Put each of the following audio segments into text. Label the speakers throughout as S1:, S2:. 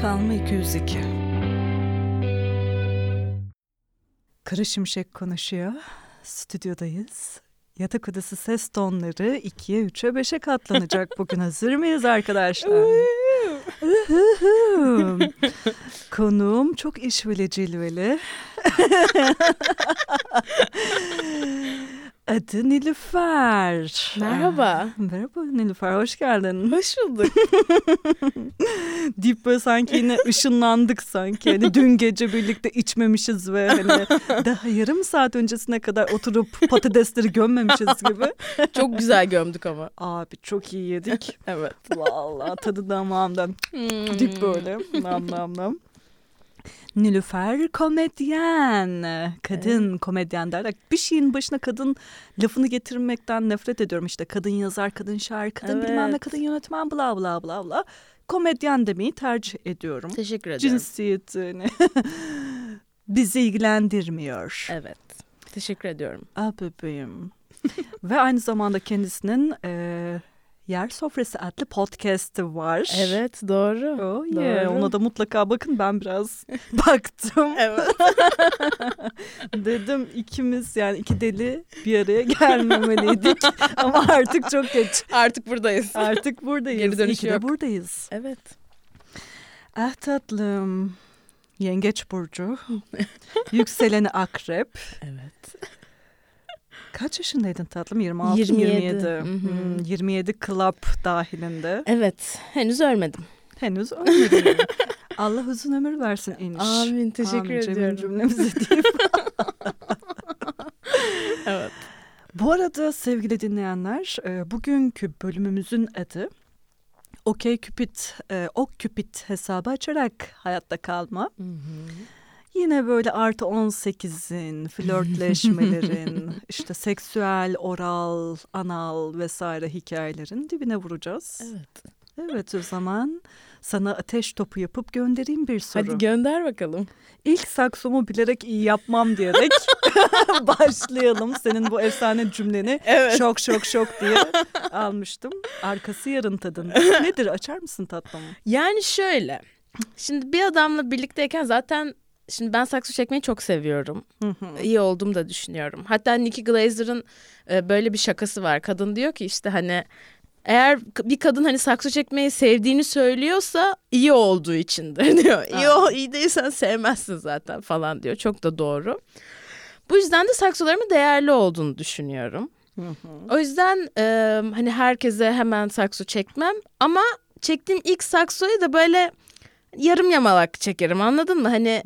S1: Kalma 202 Kara Şimşek konuşuyor. Stüdyodayız. Yatak odası ses tonları 2'ye 3'e 5'e katlanacak bugün. Hazır mıyız arkadaşlar? Konuğum çok işveli cilveli. Adı Nilüfer.
S2: Merhaba.
S1: Merhaba Nilüfer, hoş geldin.
S2: Hoş bulduk.
S1: Deyip böyle sanki yine ışınlandık sanki. Hani dün gece birlikte içmemişiz ve hani daha yarım saat öncesine kadar oturup patatesleri gömmemişiz gibi.
S2: Çok güzel gömdük ama.
S1: Abi çok iyi yedik.
S2: Evet.
S1: Vallahi tadı damağımdan
S2: Hmm.
S1: dip böyle nam nam nam. Nilüfer komedyen. Kadın komedyen derler. Bir şeyin başına kadın lafını getirmekten nefret ediyorum. İşte kadın yazar, kadın şair, kadın bilmem ne,
S2: Evet.
S1: kadın yönetmen bla bla bla bla. Komedyen demeyi tercih ediyorum.
S2: Teşekkür ederim.
S1: Cinsiyetini bizi ilgilendirmiyor.
S2: Evet. Teşekkür ediyorum.
S1: Ah bebeğim. Ve aynı zamanda kendisinin e, Yer Sofrası adlı podcast'ı var.
S2: Evet doğru.
S1: Oh yeah.
S2: Doğru.
S1: Ona da mutlaka bakın ben biraz baktım.
S2: Evet.
S1: Dedim ikimiz yani iki deli bir araya gelmemeliydik. Ama artık çok geç.
S2: Artık buradayız.
S1: Artık buradayız.
S2: Geri dönüş
S1: ki de
S2: yok.
S1: buradayız.
S2: Evet.
S1: Ah tatlım. Yengeç burcu. Yükseleni akrep.
S2: Evet.
S1: Kaç yaşındaydın tatlım? 26
S2: 27.
S1: 27.
S2: Hı hı.
S1: Hmm, 27 club dahilinde.
S2: Evet. Henüz ölmedim.
S1: Henüz ölmedim. Allah uzun ömür versin iniş.
S2: Amin. Teşekkür
S1: Amin. Cemil
S2: ediyorum.
S1: cümlemize deyip.
S2: Evet.
S1: Bu arada sevgili dinleyenler, e, bugünkü bölümümüzün adı Okey Cupid, e, Ok Cupid hesabı açarak hayatta kalma. Yine böyle artı 18'in, flörtleşmelerin, işte seksüel, oral, anal vesaire hikayelerin dibine vuracağız.
S2: Evet.
S1: Evet o zaman sana ateş topu yapıp göndereyim bir soru.
S2: Hadi gönder bakalım.
S1: İlk saksomu bilerek iyi yapmam diyerek başlayalım. Senin bu efsane cümleni
S2: Evet.
S1: şok şok şok diye almıştım. Arkası yarın tadında. Nedir açar mısın tatlım?
S2: Yani şöyle. Şimdi bir adamla birlikteyken zaten şimdi ben saksı çekmeyi çok seviyorum. İyi olduğumu da düşünüyorum. Hatta Nikki Glazer'ın e, böyle bir şakası var. Kadın diyor ki işte hani eğer bir kadın hani saksı çekmeyi sevdiğini söylüyorsa iyi olduğu içindir diyor. İyi, o, iyi değilsen sevmezsin zaten falan diyor. Çok da doğru. Bu yüzden de saksılarımın değerli olduğunu düşünüyorum. O yüzden e, hani herkese hemen sakso çekmem ama çektiğim ilk saksoyu da böyle yarım yamalak çekerim anladın mı? Hani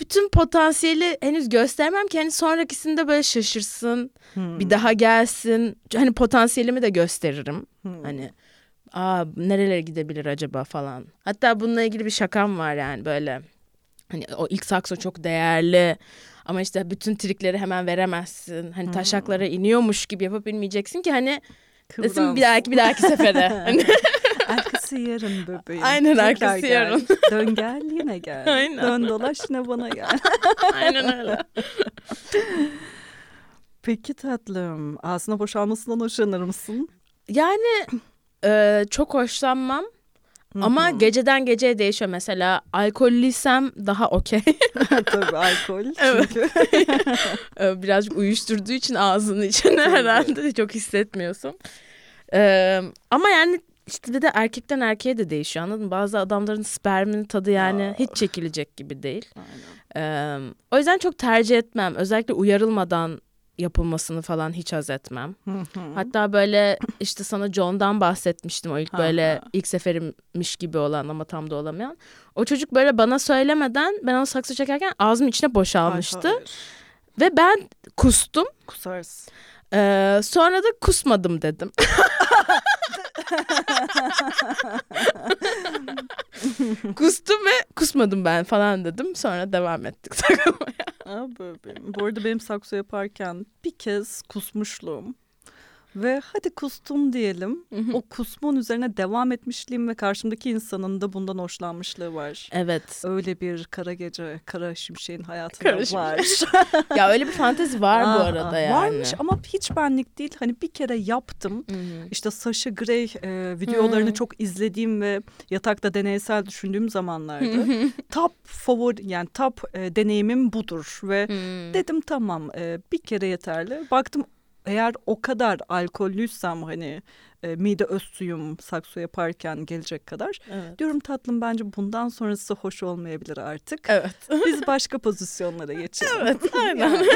S2: bütün potansiyeli henüz göstermem ki hani sonrakisinde böyle şaşırsın, bir daha gelsin. Hani potansiyelimi de gösteririm. Hani aa nerelere gidebilir acaba falan. Hatta bununla ilgili bir şakam var yani böyle. Hani o ilk sakso çok değerli ama işte bütün trikleri hemen veremezsin. Hani taşaklara iniyormuş gibi yapıp bilmeyeceksin ki hani desin bir dahaki bir dahaki sefere. Hani
S1: Arkası yarın bebeğim.
S2: Aynen,
S1: Tekrar
S2: arkası
S1: gel.
S2: yarın.
S1: Dön gel yine gel.
S2: Aynen.
S1: Dön dolaş yine bana gel.
S2: aynen öyle.
S1: Peki tatlım ağzına boşalmasından hoşlanır mısın?
S2: Yani e, çok hoşlanmam. Ama geceden geceye değişiyor. Mesela alkollüysem daha okey.
S1: Tabii alkol çünkü.
S2: E, Birazcık uyuşturduğu için ağzının içine herhalde çok hissetmiyorsun. E, ama yani işte de erkekten erkeğe de değişiyor anladın mı? Bazı adamların sperminin tadı yani hiç çekilecek gibi değil. E, o yüzden çok tercih etmem. Özellikle uyarılmadan yapılmasını falan hiç haz etmem. Hatta böyle işte sana John'dan bahsetmiştim o ilk böyle ilk seferimmiş gibi olan ama tam da olamayan. O çocuk böyle bana söylemeden ben onu saksı çekerken ağzımın içine boşalmıştı.
S1: Ay.
S2: Ve ben kustum.
S1: Kusarsın.
S2: Ee, sonra da kusmadım dedim. Kustum ve kusmadım ben falan dedim. Sonra devam ettik takılmaya.
S1: Bebeğim. Bu arada benim sakso yaparken bir kez kusmuşluğum Ve hadi kustum diyelim. o kusmun üzerine devam etmişliğim ve karşımdaki insanın da bundan hoşlanmışlığı var.
S2: Evet.
S1: Öyle bir kara gece, kara şimşeğin hayatında kara var.
S2: ya öyle bir fantezi var bu arada yani.
S1: Varmış ama hiç benlik değil. Hani bir kere yaptım. İşte Sasha Grey e, videolarını çok izlediğim ve yatakta deneysel düşündüğüm zamanlarda top favori yani top e, deneyimim budur ve dedim tamam e, bir kere yeterli. Baktım eğer o kadar alkollüysem hani e, mide öz suyum sakso yaparken gelecek kadar. Evet. Diyorum tatlım bence bundan sonrası hoş olmayabilir artık.
S2: Evet.
S1: Biz başka pozisyonlara geçelim.
S2: Evet aynen.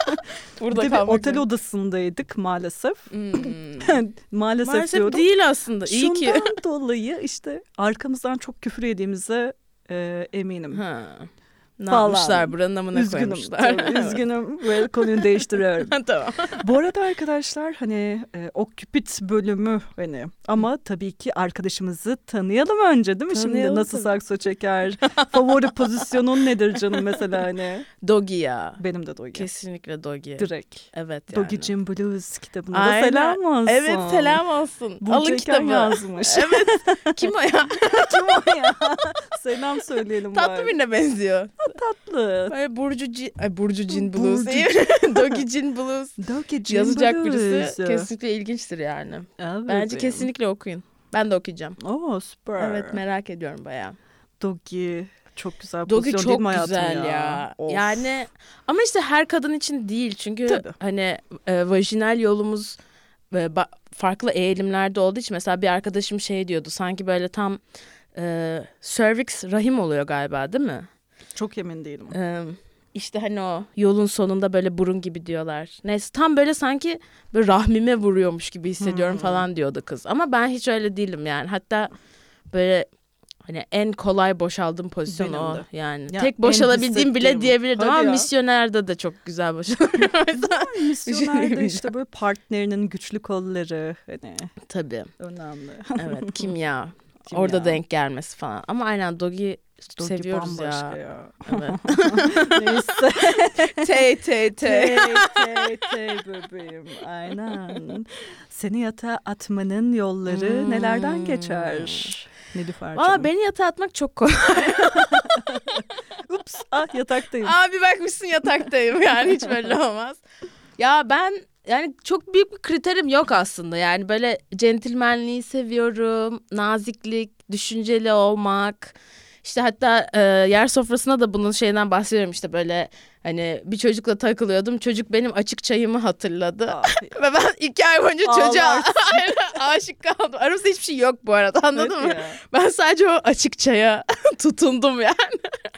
S1: Burada bir otel mi? odasındaydık maalesef. Hmm. maalesef,
S2: maalesef
S1: diyorum.
S2: değil aslında. İyi
S1: Şundan
S2: ki.
S1: Şundan dolayı işte arkamızdan çok küfür yediğimize e, eminim. Ha.
S2: Ne falan. yapmışlar buranın amına
S1: üzgünüm,
S2: koymuşlar.
S1: Tabii, üzgünüm ve konuyu değiştiriyorum.
S2: tamam.
S1: Bu arada arkadaşlar hani e, o Cupid bölümü hani ama tabii ki arkadaşımızı tanıyalım önce değil mi? Tanıyalım Şimdi nasıl sakso çeker? Favori pozisyonun nedir canım mesela hani?
S2: Dogi ya.
S1: Benim de Dogi.
S2: Kesinlikle Dogi.
S1: Direkt.
S2: Evet yani.
S1: Dogi Jim Blues kitabına Aynen. da selam olsun.
S2: Evet selam olsun.
S1: Bu Alın kitabı. yazmış.
S2: evet. Kim o ya?
S1: Kim o ya? selam söyleyelim
S2: Tatlı birine benziyor
S1: tatlı.
S2: Böyle Burcu Cin, ay Burcu Cin Blues. Dogi Cin Blues.
S1: Dogi Cin
S2: Yazacak
S1: Blues.
S2: birisi kesinlikle ilginçtir yani. Evet. Bence kesinlikle okuyun. Ben de okuyacağım.
S1: Oo süper.
S2: Evet merak ediyorum bayağı.
S1: Dogi çok güzel
S2: Dogi
S1: pozisyon
S2: çok
S1: değil mi
S2: güzel ya.
S1: ya?
S2: Yani ama işte her kadın için değil. Çünkü Tabii. hani e, vajinal yolumuz e, farklı eğilimlerde olduğu için mesela bir arkadaşım şey diyordu. Sanki böyle tam e, cervix rahim oluyor galiba değil mi?
S1: Çok emin değilim.
S2: Ee, işte hani o yolun sonunda böyle burun gibi diyorlar. Neyse tam böyle sanki böyle rahmime vuruyormuş gibi hissediyorum hmm. falan diyordu kız. Ama ben hiç öyle değilim yani. Hatta böyle hani en kolay boşaldığım pozisyon Benim o. De. Yani ya, tek boşalabildiğim bile diyebilirdim Hadi ama ya. misyonerde de çok güzel boşalıyorum.
S1: misyonerde işte böyle partnerinin güçlü kolları hani.
S2: Tabii.
S1: Önemli.
S2: evet kimya. Kimya. Orada denk gelmesi falan. Ama aynen Dogi Dogi Seviyoruz ya.
S1: ya.
S2: Evet.
S1: Neyse.
S2: tey tey tey.
S1: Tey tey bebeğim. Aynen. Seni yatağa atmanın yolları hmm. nelerden geçer? Nilüfer'cim.
S2: Valla beni yatağa atmak çok kolay.
S1: Ups ah yataktayım.
S2: Abi bakmışsın yataktayım yani hiç belli olmaz. Ya ben yani çok büyük bir kriterim yok aslında. Yani böyle centilmenliği seviyorum, naziklik, düşünceli olmak işte hatta e, yer sofrasına da bunun şeyden bahsediyorum işte böyle hani bir çocukla takılıyordum. Çocuk benim açık çayımı hatırladı. Ve ben iki ay boyunca çocuğa aşık kaldım. Aramızda hiçbir şey yok bu arada anladın evet mı? Ya. Ben sadece o açık çaya tutundum yani.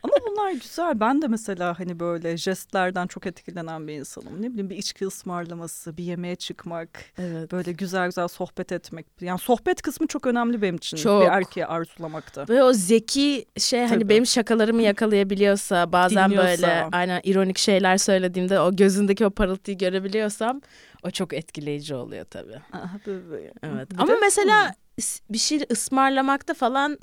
S1: Ama bunlar güzel. Ben de mesela hani böyle jestlerden çok etkilenen bir insanım. Ne bileyim bir içki ısmarlaması, bir yemeğe çıkmak. Evet. Böyle güzel güzel sohbet etmek. Yani sohbet kısmı çok önemli benim için. Çok. Bir erkeği arzulamakta.
S2: Ve o zeki şey hani Tabii. hani benim şakalarımı yakalayabiliyorsa bazen Dinliyorsa. böyle aynen ironik şeyler söylediğimde o gözündeki o parıltıyı görebiliyorsam o çok etkileyici oluyor tabii.
S1: Ah,
S2: evet. Bir Ama mesela bir şey ısmarlamakta falan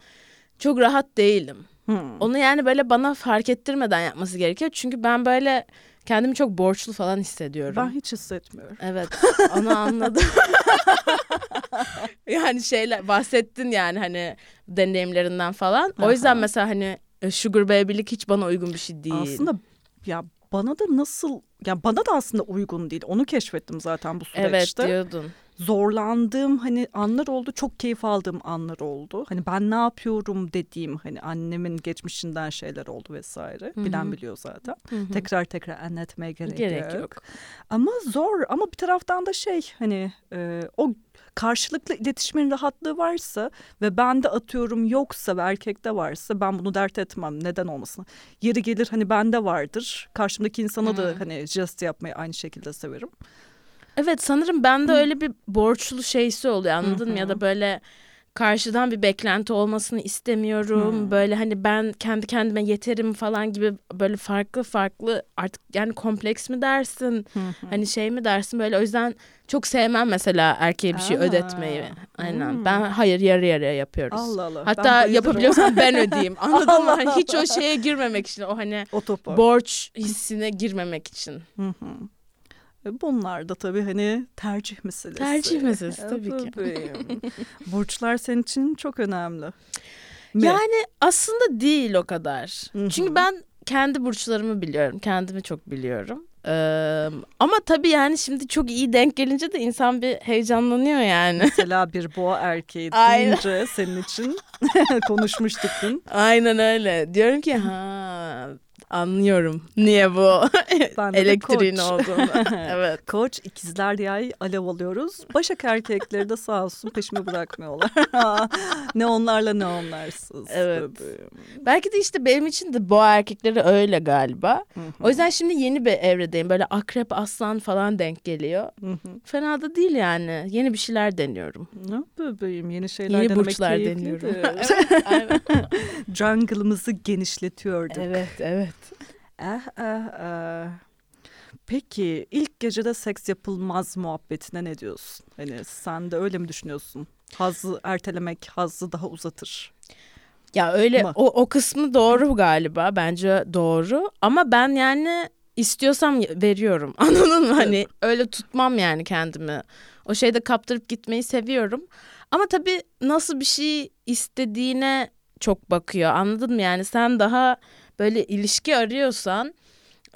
S2: çok rahat değilim. Hmm. Onu yani böyle bana fark ettirmeden yapması gerekiyor. Çünkü ben böyle kendimi çok borçlu falan hissediyorum.
S1: Ben hiç hissetmiyorum.
S2: Evet onu anladım. yani şeyler bahsettin yani hani deneyimlerinden falan. O yüzden mesela hani e, Sugar Baby'lik hiç bana uygun bir şey değil.
S1: Aslında ya bana da nasıl ya bana da aslında uygun değil. Onu keşfettim zaten bu süreçte.
S2: Evet diyordun
S1: zorlandığım hani anlar oldu. Çok keyif aldığım anlar oldu. Hani ben ne yapıyorum dediğim hani annemin geçmişinden şeyler oldu vesaire. Hı-hı. Bilen biliyor zaten. Hı-hı. Tekrar tekrar anlatmaya gerek, gerek yok. yok. Ama zor ama bir taraftan da şey hani e, o karşılıklı iletişimin rahatlığı varsa ve ben de atıyorum yoksa ve erkekte varsa ben bunu dert etmem. Neden olmasın? Yeri gelir hani bende vardır. Karşımdaki insana hmm. da hani jest yapmayı aynı şekilde severim.
S2: Evet sanırım bende öyle bir borçlu şeysi oluyor anladın mı? Ya da böyle karşıdan bir beklenti olmasını istemiyorum. Hmm. Böyle hani ben kendi kendime yeterim falan gibi böyle farklı farklı artık yani kompleks mi dersin? Hmm. Hani şey mi dersin böyle o yüzden çok sevmem mesela erkeğe bir şey Aa. ödetmeyi. Aynen. Hmm. Ben hayır yarı yarıya yapıyoruz.
S1: Allah Allah.
S2: Hatta ben yapabiliyorsam ben ödeyeyim. Anladın mı? Hani hiç o şeye girmemek için o hani o borç hissine girmemek için.
S1: Hı E, bunlar da tabii hani tercih meselesi.
S2: Tercih meselesi tabii ki.
S1: Burçlar senin için çok önemli.
S2: Mi? Yani aslında değil o kadar. Hı-hı. Çünkü ben kendi burçlarımı biliyorum. Kendimi çok biliyorum. Ee, ama tabii yani şimdi çok iyi denk gelince de insan bir heyecanlanıyor yani.
S1: Mesela bir boğa erkeği deyince senin için konuşmuştuk dün.
S2: Aynen öyle. Diyorum ki ha Anlıyorum niye bu elektriğin olduğunu. evet.
S1: Koç ikizler yay alev alıyoruz. Başak erkekleri de sağ olsun peşime bırakmıyorlar. ne onlarla ne onlarsız.
S2: Evet. Bebeğim. Belki de işte benim için de boğa erkekleri öyle galiba. o yüzden şimdi yeni bir evredeyim. Böyle akrep, aslan falan denk geliyor. Fena da değil yani. Yeni bir şeyler deniyorum.
S1: Ne bebeğim yeni şeyler yeni denemek burçlar deniyorum. evet. Jungle'ımızı genişletiyorduk.
S2: Evet, evet.
S1: Eh, eh, eh. Peki ilk gecede seks yapılmaz muhabbetine ne diyorsun? Hani sen de öyle mi düşünüyorsun? Hazzı ertelemek hazzı daha uzatır.
S2: Ya öyle o, o kısmı doğru galiba. Bence doğru. Ama ben yani istiyorsam veriyorum. Anladın mı? Hani öyle tutmam yani kendimi. O şeyde kaptırıp gitmeyi seviyorum. Ama tabii nasıl bir şey istediğine çok bakıyor. Anladın mı? Yani sen daha böyle ilişki arıyorsan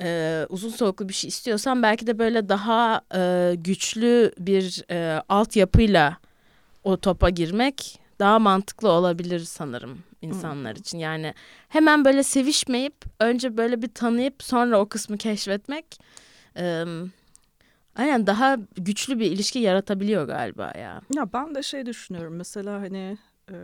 S2: e, uzun soluklu bir şey istiyorsan belki de böyle daha e, güçlü bir e, altyapıyla o topa girmek daha mantıklı olabilir sanırım insanlar için. Yani hemen böyle sevişmeyip önce böyle bir tanıyıp sonra o kısmı keşfetmek e, aynen daha güçlü bir ilişki yaratabiliyor galiba ya.
S1: Ya ben de şey düşünüyorum mesela hani e,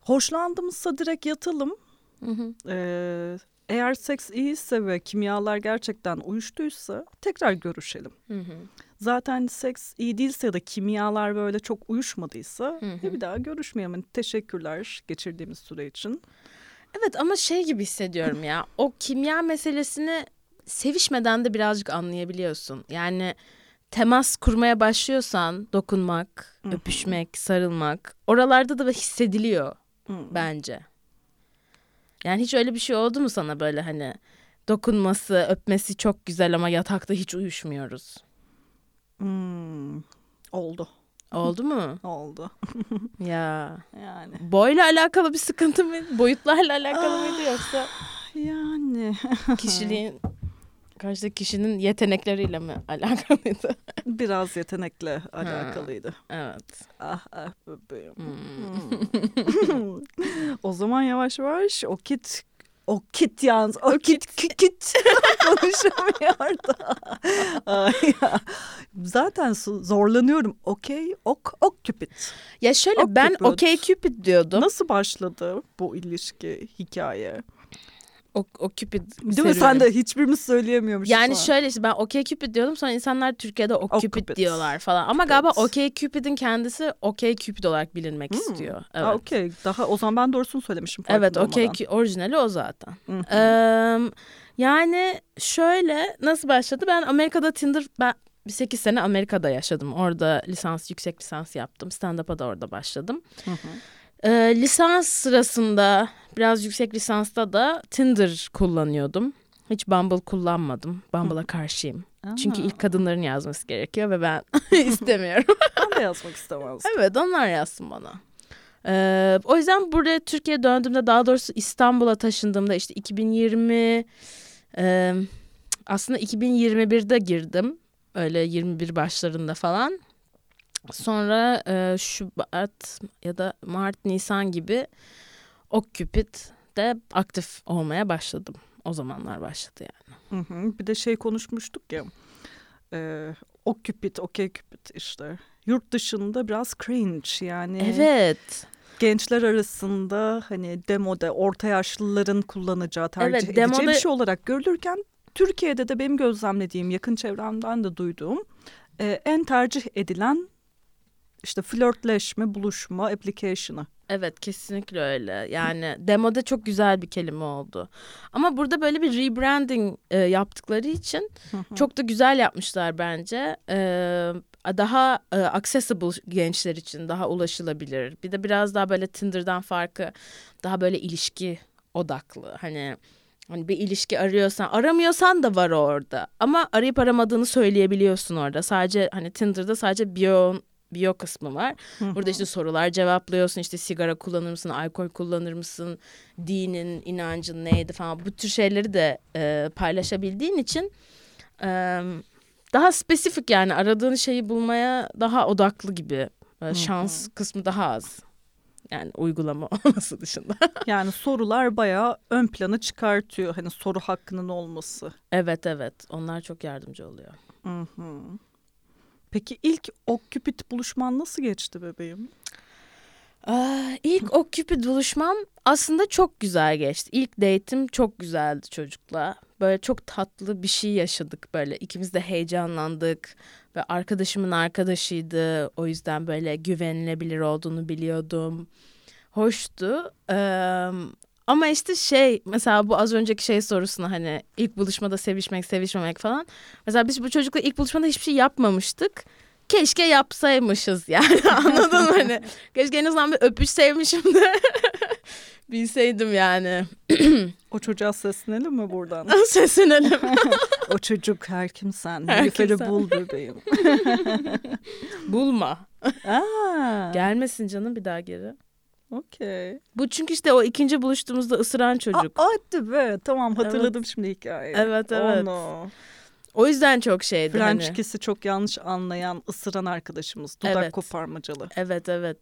S1: hoşlandığımızsa direkt yatalım Hı hı. Ee, eğer seks iyiyse ve kimyalar gerçekten uyuştuysa tekrar görüşelim. Hı hı. Zaten seks iyi değilse ya da kimyalar böyle çok uyuşmadıysa hı hı. bir daha görüşmeyelim. Yani teşekkürler geçirdiğimiz süre için.
S2: Evet ama şey gibi hissediyorum ya o kimya meselesini sevişmeden de birazcık anlayabiliyorsun. Yani temas kurmaya başlıyorsan dokunmak, Hı-hı. öpüşmek, sarılmak oralarda da hissediliyor Hı-hı. bence. Yani hiç öyle bir şey oldu mu sana böyle hani dokunması, öpmesi çok güzel ama yatakta hiç uyuşmuyoruz?
S1: Hmm, oldu.
S2: Oldu mu?
S1: oldu.
S2: ya. Yani. Boyla alakalı bir sıkıntı mı? Boyutlarla alakalı mıydı yoksa?
S1: Yani.
S2: Kişiliğin karşı kişinin yetenekleriyle mi alakalıydı?
S1: Biraz yetenekle alakalıydı.
S2: Ha, evet.
S1: Ah ah bebeğim. Hmm. o zaman yavaş yavaş o kit o kit yalnız o, o kit kit, kit. konuşamıyor da. Ay ya. Zaten zorlanıyorum. Okey ok ok Cupid.
S2: Ya şöyle ok ben okey Cupid diyordum.
S1: Nasıl başladı bu ilişki hikaye?
S2: O, o Cupid
S1: Değil serüveni. mi? Sen de hiçbirimiz söyleyemiyormuş.
S2: Yani şöyle işte ben OK Cupid diyordum sonra insanlar Türkiye'de OK Cupid, Cupid diyorlar falan. Ama evet. galiba OK Cupid'in kendisi OK Cupid olarak bilinmek hmm. istiyor. Evet.
S1: Aa, okay. Daha o zaman ben doğrusunu söylemişim.
S2: Evet OK orijinali o zaten. ee, yani şöyle nasıl başladı? Ben Amerika'da Tinder ben 8 sene Amerika'da yaşadım. Orada lisans, yüksek lisans yaptım. Stand-up'a da orada başladım. Hı hı. Ee, lisans sırasında biraz yüksek lisansta da Tinder kullanıyordum. Hiç Bumble kullanmadım. Bumble'a karşıyım. Çünkü ilk kadınların yazması gerekiyor ve ben istemiyorum.
S1: ben de yazmak istemezdim.
S2: Evet onlar yazsın bana. Ee, o yüzden buraya Türkiye'ye döndüğümde daha doğrusu İstanbul'a taşındığımda işte 2020 e, aslında 2021'de girdim. Öyle 21 başlarında falan. Sonra e, Şubat ya da Mart, Nisan gibi de aktif olmaya başladım. O zamanlar başladı yani.
S1: Hı hı. Bir de şey konuşmuştuk ya. E, Occupit, Okey Cupid işte. Yurt dışında biraz cringe yani.
S2: Evet.
S1: Gençler arasında hani demode orta yaşlıların kullanacağı tercih evet, edeceği bir şey olarak görülürken Türkiye'de de benim gözlemlediğim yakın çevremden de duyduğum e, en tercih edilen işte flörtleşme, buluşma, application'ı.
S2: Evet kesinlikle öyle. Yani demoda çok güzel bir kelime oldu. Ama burada böyle bir rebranding e, yaptıkları için çok da güzel yapmışlar bence. E, daha e, accessible gençler için daha ulaşılabilir. Bir de biraz daha böyle Tinder'dan farkı daha böyle ilişki odaklı. Hani Hani bir ilişki arıyorsan, aramıyorsan da var orada. Ama arayıp aramadığını söyleyebiliyorsun orada. Sadece hani Tinder'da sadece bio bio kısmı var. Burada işte sorular cevaplıyorsun. İşte sigara kullanır mısın, alkol kullanır mısın, dinin, inancın neydi falan. Bu tür şeyleri de e, paylaşabildiğin için e, daha spesifik yani aradığın şeyi bulmaya daha odaklı gibi. E, şans kısmı daha az. Yani uygulama olması dışında.
S1: yani sorular bayağı ön plana çıkartıyor. Hani soru hakkının olması.
S2: Evet evet. Onlar çok yardımcı oluyor.
S1: Hı hı. Peki ilk Occupit buluşman nasıl geçti bebeğim?
S2: Ee, ilk Occupid buluşmam aslında çok güzel geçti. İlk date'im çok güzeldi çocukla. Böyle çok tatlı bir şey yaşadık böyle. İkimiz de heyecanlandık. Ve arkadaşımın arkadaşıydı. O yüzden böyle güvenilebilir olduğunu biliyordum. Hoştu. Ee, ama işte şey mesela bu az önceki şey sorusuna hani ilk buluşmada sevişmek sevişmemek falan. Mesela biz bu çocukla ilk buluşmada hiçbir şey yapmamıştık. Keşke yapsaymışız yani anladın mı hani? Keşke en azından bir öpüşseymişim de bilseydim yani.
S1: o çocuğa seslenelim mi buradan?
S2: Seslenelim.
S1: o çocuk her kimsen. Her kimsen. bul bebeğim.
S2: Bulma. Aa. Gelmesin canım bir daha geri.
S1: Okey.
S2: Bu çünkü işte o ikinci buluştuğumuzda ısıran çocuk.
S1: Aa, hadi be tamam hatırladım evet. şimdi hikayeyi.
S2: Evet evet. Oh, no. O yüzden çok şeydi
S1: French
S2: hani.
S1: kiss'i çok yanlış anlayan, ısıran arkadaşımız. Dudak evet. koparmacalı.
S2: Evet evet.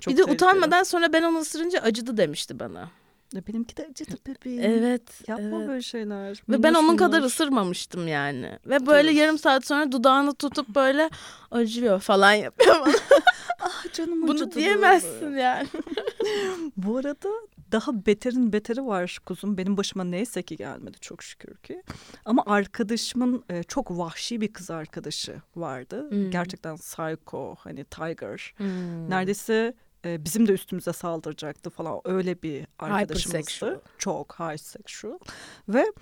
S2: Çok bir de tehlikeli. utanmadan sonra ben onu ısırınca acıdı demişti bana.
S1: Benimki de acıdı bebeğim.
S2: Evet.
S1: Yapma
S2: evet.
S1: böyle şeyler.
S2: Ve ben onun kadar ısırmamıştım yani. Ve böyle evet. yarım saat sonra dudağını tutup böyle acıyor falan yapıyor bana.
S1: ah canım
S2: Bunu diyemezsin böyle. yani.
S1: Bu arada daha beterin beteri var kuzum. Benim başıma neyse ki gelmedi çok şükür ki. Ama arkadaşımın e, çok vahşi bir kız arkadaşı vardı. Hmm. Gerçekten psycho hani tiger. Hmm. Neredeyse e, bizim de üstümüze saldıracaktı falan. Öyle bir arkadaşımızdı. Çok high sexual. Ve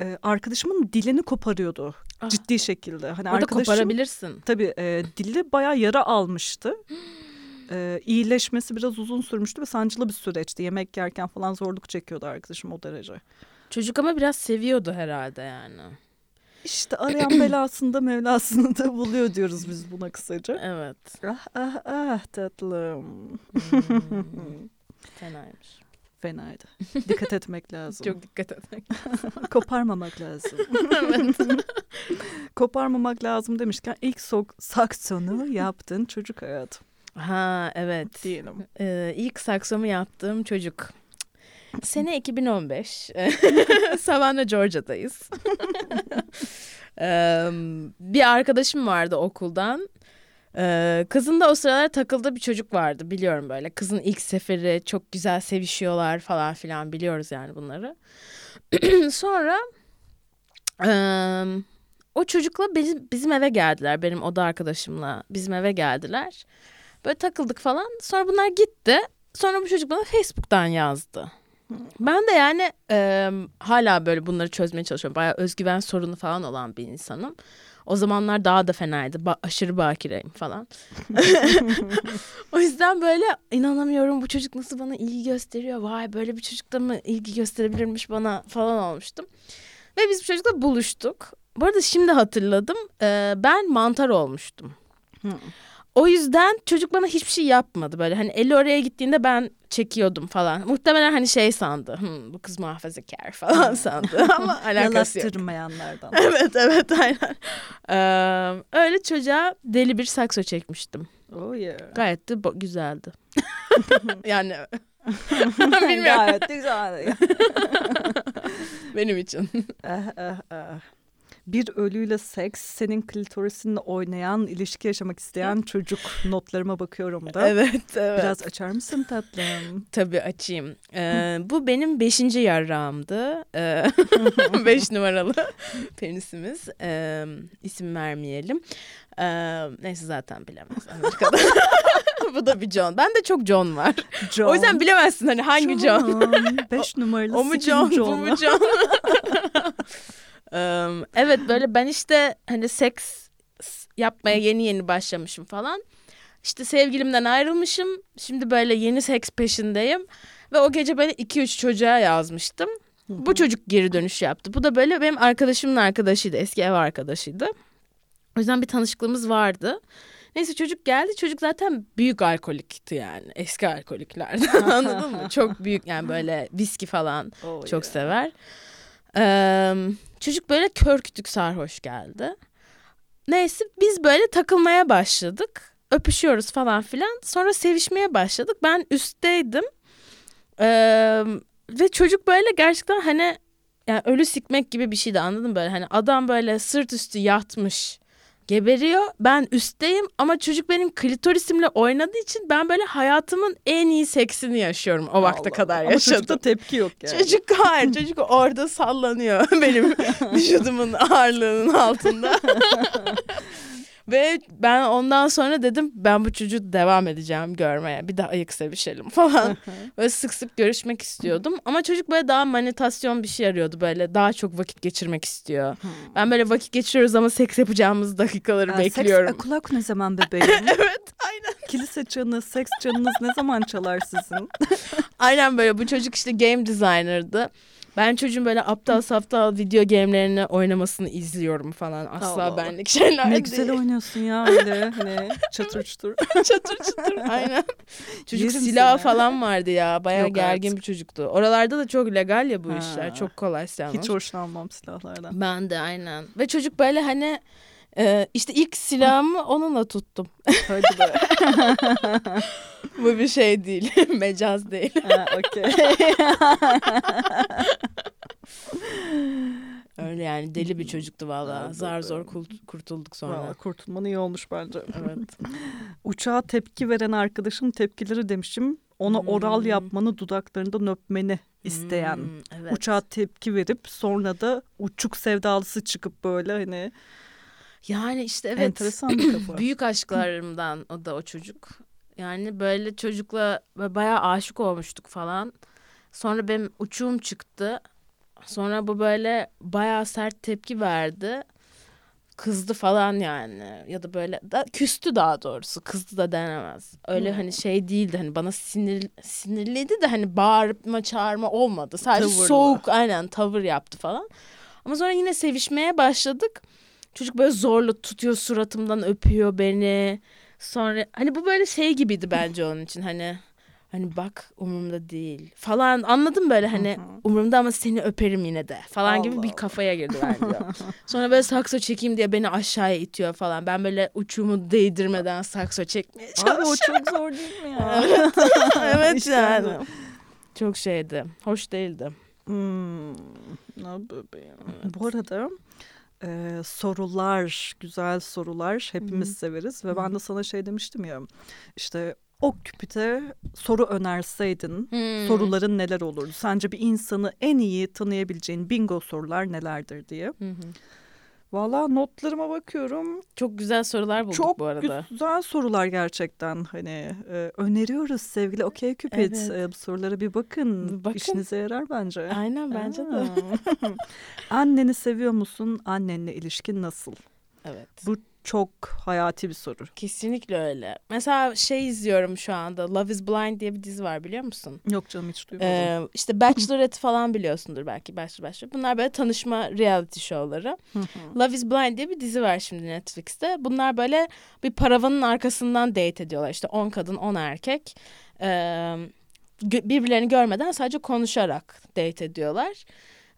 S1: e, arkadaşımın dilini koparıyordu ah. ciddi şekilde.
S2: Hani Orada arkadaşım, koparabilirsin.
S1: Tabii e, dili bayağı yara almıştı. e, iyileşmesi biraz uzun sürmüştü ve sancılı bir süreçti. Yemek yerken falan zorluk çekiyordu arkadaşım o derece.
S2: Çocuk ama biraz seviyordu herhalde yani.
S1: İşte arayan belasında mevlasını da buluyor diyoruz biz buna kısaca.
S2: Evet.
S1: Ah ah ah tatlım.
S2: Hmm. Fenaymış.
S1: Fenaydı. Dikkat etmek lazım.
S2: Çok dikkat etmek
S1: Koparmamak lazım. evet. Koparmamak lazım demişken ilk sok saksonu yaptın çocuk hayatım.
S2: Ha evet.
S1: Diyelim.
S2: Ee, ilk saksomu yaptığım çocuk. Sene 2015. Savannah, Georgia'dayız. ee, bir arkadaşım vardı okuldan. Ee, kızın da o sıralar takıldığı bir çocuk vardı biliyorum böyle. Kızın ilk seferi çok güzel sevişiyorlar falan filan biliyoruz yani bunları. Sonra e, o çocukla bizim, bizim eve geldiler. Benim oda arkadaşımla bizim eve geldiler. Böyle takıldık falan. Sonra bunlar gitti. Sonra bu çocuk bana Facebook'tan yazdı. Ben de yani e, hala böyle bunları çözmeye çalışıyorum. Bayağı özgüven sorunu falan olan bir insanım. O zamanlar daha da fenaydı. Ba- aşırı bakireyim falan. o yüzden böyle inanamıyorum bu çocuk nasıl bana ilgi gösteriyor. Vay böyle bir çocuk da mı ilgi gösterebilirmiş bana falan olmuştum. Ve biz bu çocukla buluştuk. Bu arada şimdi hatırladım. E, ben mantar olmuştum. O yüzden çocuk bana hiçbir şey yapmadı böyle hani eli oraya gittiğinde ben çekiyordum falan. Muhtemelen hani şey sandı. Hmm, bu kız muhafazakar falan sandı ama alakası yok.
S1: Yalattırmayanlardan.
S2: evet evet aynen. Ee, öyle çocuğa deli bir sakso çekmiştim.
S1: Oh yeah.
S2: Gayet de güzeldi. yani
S1: bilmiyorum. Gayet güzeldi.
S2: Benim için.
S1: ah, ah, ah bir ölüyle seks, senin klitorisinle oynayan, ilişki yaşamak isteyen çocuk notlarıma bakıyorum da.
S2: Evet, evet.
S1: Biraz açar mısın tatlım?
S2: Tabii açayım. Ee, bu benim beşinci yarrağımdı. Ee, beş numaralı penisimiz. Ee, isim vermeyelim. Ee, neyse zaten bilemez Amerika'da. bu da bir John. Ben de çok John var. John. O yüzden bilemezsin hani hangi John.
S1: John. Beş numaralı
S2: o, o mu John, John, bu mu John? Evet böyle ben işte hani seks yapmaya yeni yeni başlamışım falan. İşte sevgilimden ayrılmışım. Şimdi böyle yeni seks peşindeyim. Ve o gece böyle iki üç çocuğa yazmıştım. Bu çocuk geri dönüş yaptı. Bu da böyle benim arkadaşımın arkadaşıydı. Eski ev arkadaşıydı. O yüzden bir tanışıklığımız vardı. Neyse çocuk geldi. Çocuk zaten büyük alkolikti yani. Eski alkoliklerden anladın mı? Çok büyük yani böyle viski falan oh çok yeah. sever. Ee, çocuk böyle kör kütük sarhoş geldi. Neyse biz böyle takılmaya başladık. Öpüşüyoruz falan filan. Sonra sevişmeye başladık. Ben üstteydim. Ee, ve çocuk böyle gerçekten hani yani ölü sikmek gibi bir şeydi anladın mı böyle hani adam böyle sırt üstü yatmış geberiyor. Ben üstteyim ama çocuk benim klitorisimle oynadığı için ben böyle hayatımın en iyi seksini yaşıyorum o vakte Allah kadar
S1: Allah.
S2: yaşadım. Ama
S1: çocukta tepki yok yani.
S2: Çocuk hayır çocuk orada sallanıyor benim vücudumun ağırlığının altında. Ve ben ondan sonra dedim ben bu çocuğu devam edeceğim görmeye. Bir daha ayık sevişelim falan. böyle sık sık görüşmek istiyordum. Ama çocuk böyle daha manitasyon bir şey arıyordu böyle. Daha çok vakit geçirmek istiyor. ben böyle vakit geçiriyoruz ama seks yapacağımız dakikaları ha, bekliyorum.
S1: Seks kulak ne zaman bebeğim?
S2: evet aynen.
S1: Kilise çanı, seks çanınız ne zaman çalar sizin?
S2: aynen böyle bu çocuk işte game designer'dı. Ben çocuğun böyle aptal saptal video game'lerini oynamasını izliyorum falan. Asla Allah benlik şeyler
S1: ne
S2: değil.
S1: Ne güzel oynuyorsun ya öyle hani çatır çutur.
S2: çatır çutur aynen. Çocuk Yerim silah seni. falan vardı ya. Bayağı gergin artık. bir çocuktu. Oralarda da çok legal ya bu ha. işler. Çok kolay silahlar.
S1: Hiç hoşlanmam silahlardan.
S2: Ben de aynen. Ve çocuk böyle hani ee, işte ilk silahımı onunla tuttum. Hadi be. Bu bir şey değil. Mecaz değil. Ha, okey. Öyle yani deli bir çocuktu valla. Zar zor kurtulduk sonra. Vallahi
S1: kurtulman iyi olmuş bence. Evet. Uçağa tepki veren arkadaşım tepkileri demişim. Ona hmm. oral yapmanı dudaklarından öpmeni isteyen. Hmm, evet. Uçağa tepki verip sonra da uçuk sevdalısı çıkıp böyle hani
S2: yani işte evet. Enteresan bir kafa. Büyük aşklarımdan o da o çocuk. Yani böyle çocukla bayağı aşık olmuştuk falan. Sonra benim uçuğum çıktı. Sonra bu böyle bayağı sert tepki verdi. Kızdı falan yani ya da böyle da, küstü daha doğrusu kızdı da denemez. Öyle hmm. hani şey değildi hani bana sinir sinirliydi de hani bağırma çağırma olmadı. Sadece Tavırlı. soğuk aynen tavır yaptı falan. Ama sonra yine sevişmeye başladık. Çocuk böyle zorla tutuyor suratımdan öpüyor beni. Sonra hani bu böyle şey gibiydi bence onun için hani hani bak umurumda değil falan anladım böyle hani umurumda ama seni öperim yine de falan Allah gibi bir kafaya girdi bence. Sonra böyle sakso çekeyim diye beni aşağıya itiyor falan. Ben böyle uçumu değdirmeden sakso çekmeye çalışıyorum.
S1: Abi o çok zor değil mi ya?
S2: evet, evet işte yani. Çok şeydi. Hoş değildi.
S1: Hmm. Ne bebeğim. Evet. Bu arada e, sorular, güzel sorular hepimiz Hı-hı. severiz. Ve Hı-hı. ben de sana şey demiştim ya işte o küpüte soru önerseydin hmm. soruların neler olurdu? Sence bir insanı en iyi tanıyabileceğin bingo sorular nelerdir diye. Hı Valla notlarıma bakıyorum.
S2: Çok güzel sorular bulduk
S1: Çok
S2: bu arada.
S1: Çok güzel sorular gerçekten. Hani e, öneriyoruz sevgili Okey Cupid. Evet. E, bu sorulara bir bakın. bakın. İşinize yarar bence.
S2: Aynen bence Aa. de.
S1: Anneni seviyor musun? Annenle ilişkin nasıl?
S2: Evet.
S1: Bu çok hayati bir soru.
S2: Kesinlikle öyle. Mesela şey izliyorum şu anda. Love is Blind diye bir dizi var biliyor musun?
S1: Yok canım hiç duymadım. Ee,
S2: işte Bachelorette falan biliyorsundur belki. Bachelor Bachelor. Bunlar böyle tanışma reality show'ları. Love is Blind diye bir dizi var şimdi Netflix'te. Bunlar böyle bir paravanın arkasından date ediyorlar. İşte 10 kadın 10 erkek. Ee, birbirlerini görmeden sadece konuşarak date ediyorlar.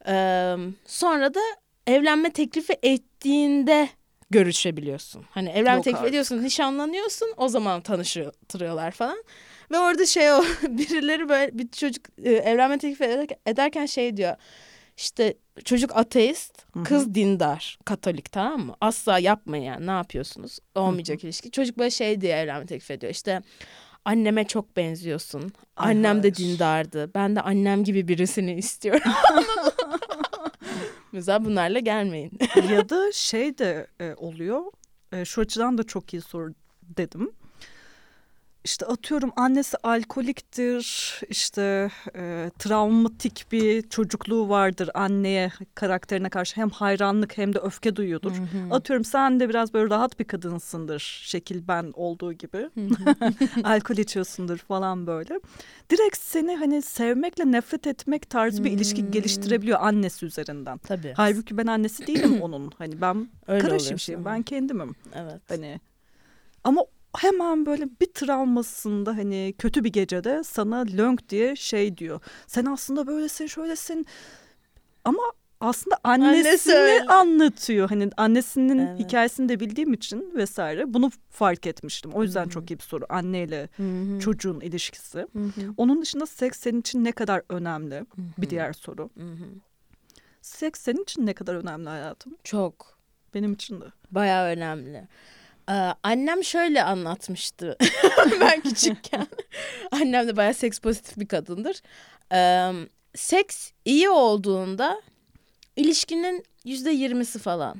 S2: Ee, sonra da evlenme teklifi ettiğinde görüşebiliyorsun. Hani evlenme Yok teklif artık. ediyorsun, nişanlanıyorsun o zaman tanıştırıyorlar falan. Ve orada şey o birileri böyle bir çocuk e, evlenme teklif ederken şey diyor. İşte çocuk ateist, kız Hı-hı. dindar, katolik tamam mı? Asla yapmayın yani ne yapıyorsunuz? Olmayacak Hı-hı. ilişki. Çocuk böyle şey diye evlenme teklif ediyor. İşte anneme çok benziyorsun. Annem Ay, de dindardı. Ben de annem gibi birisini istiyorum. Mesela bunlarla gelmeyin.
S1: ya da şey de e, oluyor. E, şu açıdan da çok iyi soru dedim. İşte atıyorum annesi alkoliktir, işte e, travmatik bir çocukluğu vardır anneye karakterine karşı hem hayranlık hem de öfke duyuyordur. Hı hı. Atıyorum sen de biraz böyle rahat bir kadınsındır şekil ben olduğu gibi. Alkol içiyorsundur falan böyle. Direkt seni hani sevmekle nefret etmek tarzı bir ilişki geliştirebiliyor annesi üzerinden.
S2: Tabii.
S1: Halbuki ben annesi değilim onun. Hani ben Öyle kara şimşeğim ben kendimim.
S2: Evet.
S1: Hani ama hemen böyle bir travmasında hani kötü bir gecede sana lönk diye şey diyor. Sen aslında böylesin şöylesin ama aslında annesini Annesi anlatıyor. Hani annesinin evet. hikayesini de bildiğim için vesaire bunu fark etmiştim. O yüzden Hı-hı. çok iyi bir soru. Anneyle Hı-hı. çocuğun ilişkisi. Hı-hı. Onun dışında seks senin için ne kadar önemli? Hı-hı. Bir diğer soru. Hı-hı. Seks senin için ne kadar önemli hayatım?
S2: Çok.
S1: Benim için de.
S2: Bayağı önemli. Ee, annem şöyle anlatmıştı ben küçükken. annem de bayağı seks pozitif bir kadındır. Ee, seks iyi olduğunda ilişkinin yüzde yirmisi falan.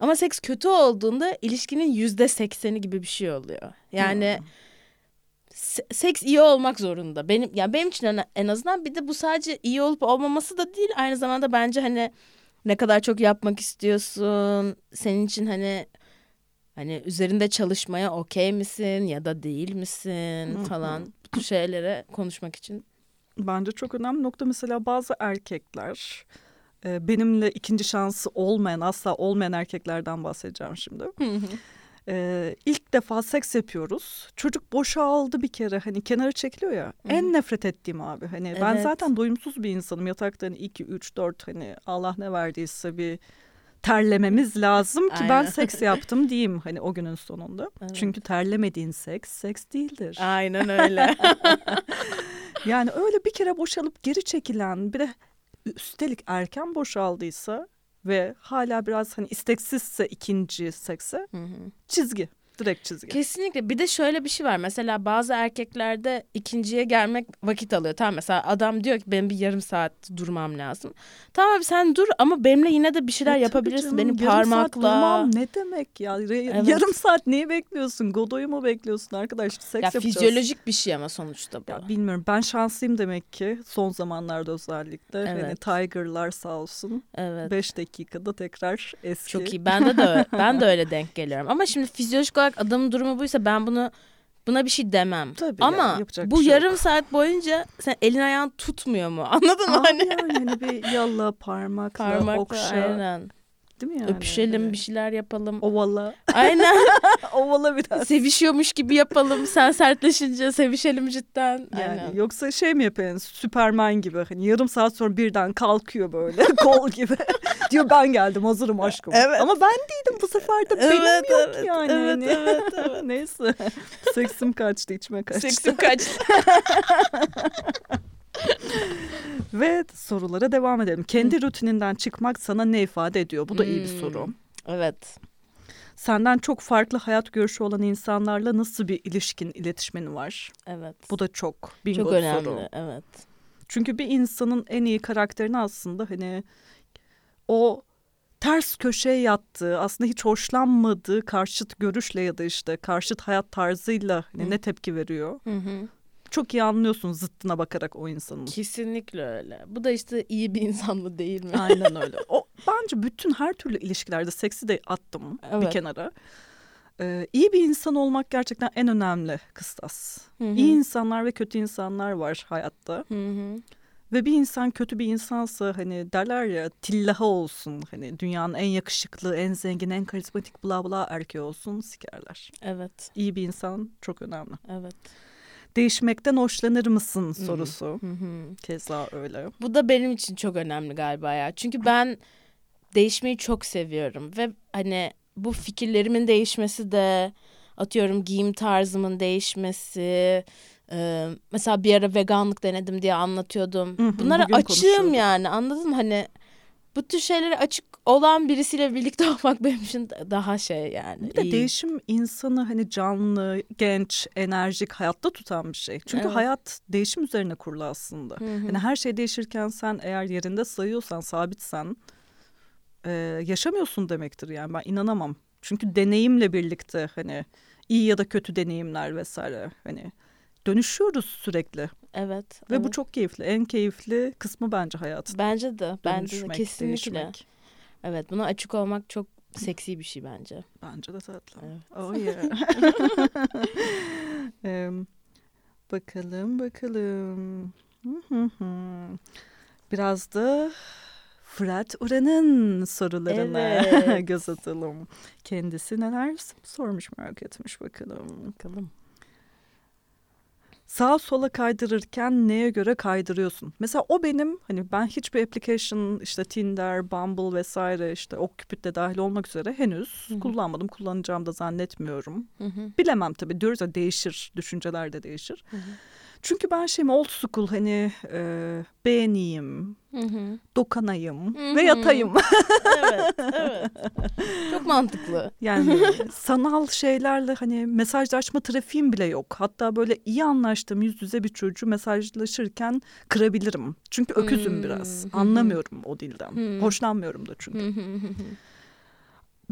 S2: Ama seks kötü olduğunda ilişkinin yüzde sekseni gibi bir şey oluyor. Yani hmm. seks iyi olmak zorunda. Benim yani benim için en azından bir de bu sadece iyi olup olmaması da değil. Aynı zamanda bence hani ne kadar çok yapmak istiyorsun. Senin için hani Hani üzerinde çalışmaya okey misin ya da değil misin falan bu tür şeylere konuşmak için.
S1: Bence çok önemli nokta mesela bazı erkekler e, benimle ikinci şansı olmayan asla olmayan erkeklerden bahsedeceğim şimdi. Ee, ilk defa seks yapıyoruz. Çocuk boşaldı bir kere hani kenara çekiliyor ya. Hı. En nefret ettiğim abi. Hani evet. ben zaten doyumsuz bir insanım. Yatakta hani 2 3 4 hani Allah ne verdiyse bir terlememiz lazım ki Aynen. ben seks yaptım diyeyim hani o günün sonunda. Evet. Çünkü terlemediğin seks seks değildir.
S2: Aynen öyle.
S1: yani öyle bir kere boşalıp geri çekilen bir de üstelik erken boşaldıysa ve hala biraz hani isteksizse ikinci sekse hı hı. çizgi direkt çizgi.
S2: Kesinlikle. Bir de şöyle bir şey var. Mesela bazı erkeklerde ikinciye gelmek vakit alıyor. Tamam mesela adam diyor ki benim bir yarım saat durmam lazım. Tamam abi sen dur ama benimle yine de bir şeyler e, yapabilirsin. Canım, benim yarım parmakla. Saat durmam
S1: ne demek ya? Evet. Yarım saat neyi bekliyorsun? Godoy'u mu bekliyorsun arkadaş? Seks ya, yapacağız.
S2: Fizyolojik bir şey ama sonuçta bu.
S1: Ya, bilmiyorum. Ben şanslıyım demek ki. Son zamanlarda özellikle. Evet. Hani Tiger'lar sağ olsun. Evet. Beş dakikada tekrar eski.
S2: Çok iyi. Ben de, de ben de öyle denk geliyorum. Ama şimdi fizyolojik olarak adamın durumu buysa ben bunu buna bir şey demem. Tabii Ama yani, bu şey yarım yok. saat boyunca sen elin ayağın tutmuyor mu? Anladın mı?
S1: Hani? Yani bir yalla parmakla, parmakla okşa.
S2: Aynen. Değil mi yani? Öpüşelim evet. bir şeyler yapalım.
S1: Ovala.
S2: Aynen.
S1: Ovala biraz.
S2: Sevişiyormuş gibi yapalım. Sen sertleşince sevişelim cidden.
S1: Yani Aynen. yoksa şey mi yapıyorsun? Süperman gibi. Hani yarım saat sonra birden kalkıyor böyle kol gibi. Diyor ben geldim hazırım aşkım. Evet. Ama ben değildim bu sefer de benim evet, yok evet, yani. Evet, hani. evet, evet. Neyse. Seksim kaçtı içime kaçtı.
S2: Seksim kaçtı.
S1: Ve sorulara devam edelim. Kendi rutininden çıkmak sana ne ifade ediyor? Bu da iyi bir hmm. soru.
S2: Evet.
S1: Senden çok farklı hayat görüşü olan insanlarla nasıl bir ilişkin, iletişimin var?
S2: Evet.
S1: Bu da çok bingo
S2: çok önemli,
S1: soru.
S2: evet.
S1: Çünkü bir insanın en iyi karakterini aslında hani o ters köşeye yattığı, aslında hiç hoşlanmadığı karşıt görüşle ya da işte karşıt hayat tarzıyla hani ne tepki veriyor. Hı hı çok iyi anlıyorsun zıttına bakarak o insanın.
S2: Kesinlikle öyle. Bu da işte iyi bir insan mı değil mi?
S1: Aynen öyle. O bence bütün her türlü ilişkilerde seksi de attım evet. bir kenara. Ee, iyi bir insan olmak gerçekten en önemli kıstas. Hı hı. İyi insanlar ve kötü insanlar var hayatta. Hı hı. Ve bir insan kötü bir insansa hani derler ya tillaha olsun hani dünyanın en yakışıklı, en zengin, en karizmatik bla bla erkeği olsun sikerler.
S2: Evet.
S1: İyi bir insan çok önemli.
S2: Evet
S1: değişmekten hoşlanır mısın sorusu. Hı hı. Keza öyle.
S2: Bu da benim için çok önemli galiba ya. Çünkü ben değişmeyi çok seviyorum ve hani bu fikirlerimin değişmesi de atıyorum giyim tarzımın değişmesi e, mesela bir ara veganlık denedim diye anlatıyordum. Hı hı, Bunlara açığım yani anladın mı? Hani bu tür şeylere açık olan birisiyle birlikte olmak benim için daha şey yani.
S1: Bir de iyi. değişim insanı hani canlı, genç, enerjik hayatta tutan bir şey. Çünkü evet. hayat değişim üzerine kurulu aslında. Hı hı. Hani her şey değişirken sen eğer yerinde sayıyorsan, sabitsen e, yaşamıyorsun demektir yani ben inanamam. Çünkü deneyimle birlikte hani iyi ya da kötü deneyimler vesaire. Hani dönüşüyoruz sürekli.
S2: Evet.
S1: Ve
S2: evet.
S1: bu çok keyifli. En keyifli kısmı bence hayatın.
S2: Bence de. Bence de kesinlikle.
S1: değişmek.
S2: Evet buna açık olmak çok seksi bir şey bence.
S1: Bence de tatlı.
S2: Evet.
S1: Oh yeah. Em, bakalım bakalım. Biraz da Fırat Uran'ın sorularına
S2: Evet.
S1: göz atalım. Kendisi neler sormuş merak etmiş bakalım.
S2: Bakalım.
S1: Sağa sola kaydırırken neye göre kaydırıyorsun? Mesela o benim hani ben hiçbir application işte Tinder, Bumble vesaire işte OkCupid de dahil olmak üzere henüz
S2: Hı hı.
S1: kullanmadım. Kullanacağım da zannetmiyorum.
S2: Hı hı.
S1: Bilemem tabii diyoruz ya değişir, düşünceler de değişir.
S2: Hı hı.
S1: Çünkü ben şeyim old school hani e, beğeneyim,
S2: Hı hı.
S1: dokanayım
S2: Hı
S1: ve yatayım.
S2: evet, evet. Çok mantıklı.
S1: yani sanal şeylerle hani mesajlaşma trafiğim bile yok. Hatta böyle iyi anlaştığım yüz yüze bir çocuğu mesajlaşırken kırabilirim. Çünkü öküzüm
S2: Hmm.
S1: biraz.
S2: Hı.
S1: Anlamıyorum o dilden.
S2: Hmm.
S1: Hoşlanmıyorum da çünkü.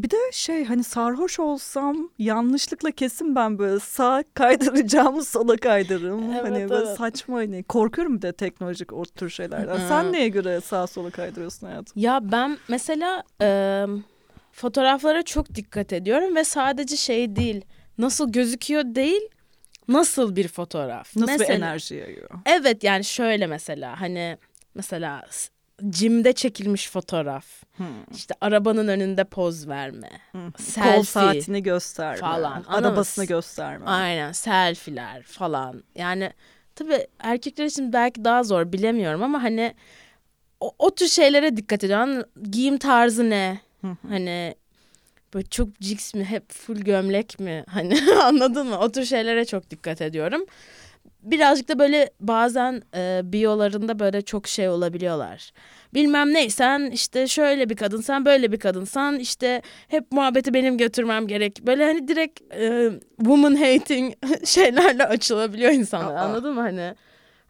S1: Bir de şey hani sarhoş olsam yanlışlıkla kesin ben böyle sağ kaydıracağımı sola kaydırırım.
S2: Evet,
S1: hani böyle
S2: evet.
S1: saçma hani korkuyorum bir de teknolojik o tür şeylerden.
S2: Hı.
S1: Sen neye göre sağa sola kaydırıyorsun hayatım?
S2: Ya ben mesela e, fotoğraflara çok dikkat ediyorum ve sadece şey değil, nasıl gözüküyor değil, nasıl bir fotoğraf.
S1: Nasıl
S2: mesela,
S1: bir enerji yayıyor?
S2: Evet yani şöyle mesela hani mesela cimde çekilmiş fotoğraf.
S1: Hmm.
S2: işte arabanın önünde poz verme.
S1: Hı.
S2: Selfie.
S1: Kol saatini gösterme.
S2: falan.
S1: Arabasını gösterme.
S2: Aynen selfiler falan. Yani tabii erkekler için belki daha zor bilemiyorum ama hani o, o tür şeylere dikkat ediyorum. Giyim tarzı ne? Hani böyle çok jigs mi hep full gömlek mi? Hani anladın mı? O tür şeylere çok dikkat ediyorum. Birazcık da böyle bazen e, biyolarında böyle çok şey olabiliyorlar. Bilmem ne sen işte şöyle bir kadınsan böyle bir kadınsan işte hep muhabbeti benim götürmem gerek. Böyle hani direkt e, woman hating şeylerle açılabiliyor insanlar
S1: Aa.
S2: anladın mı hani?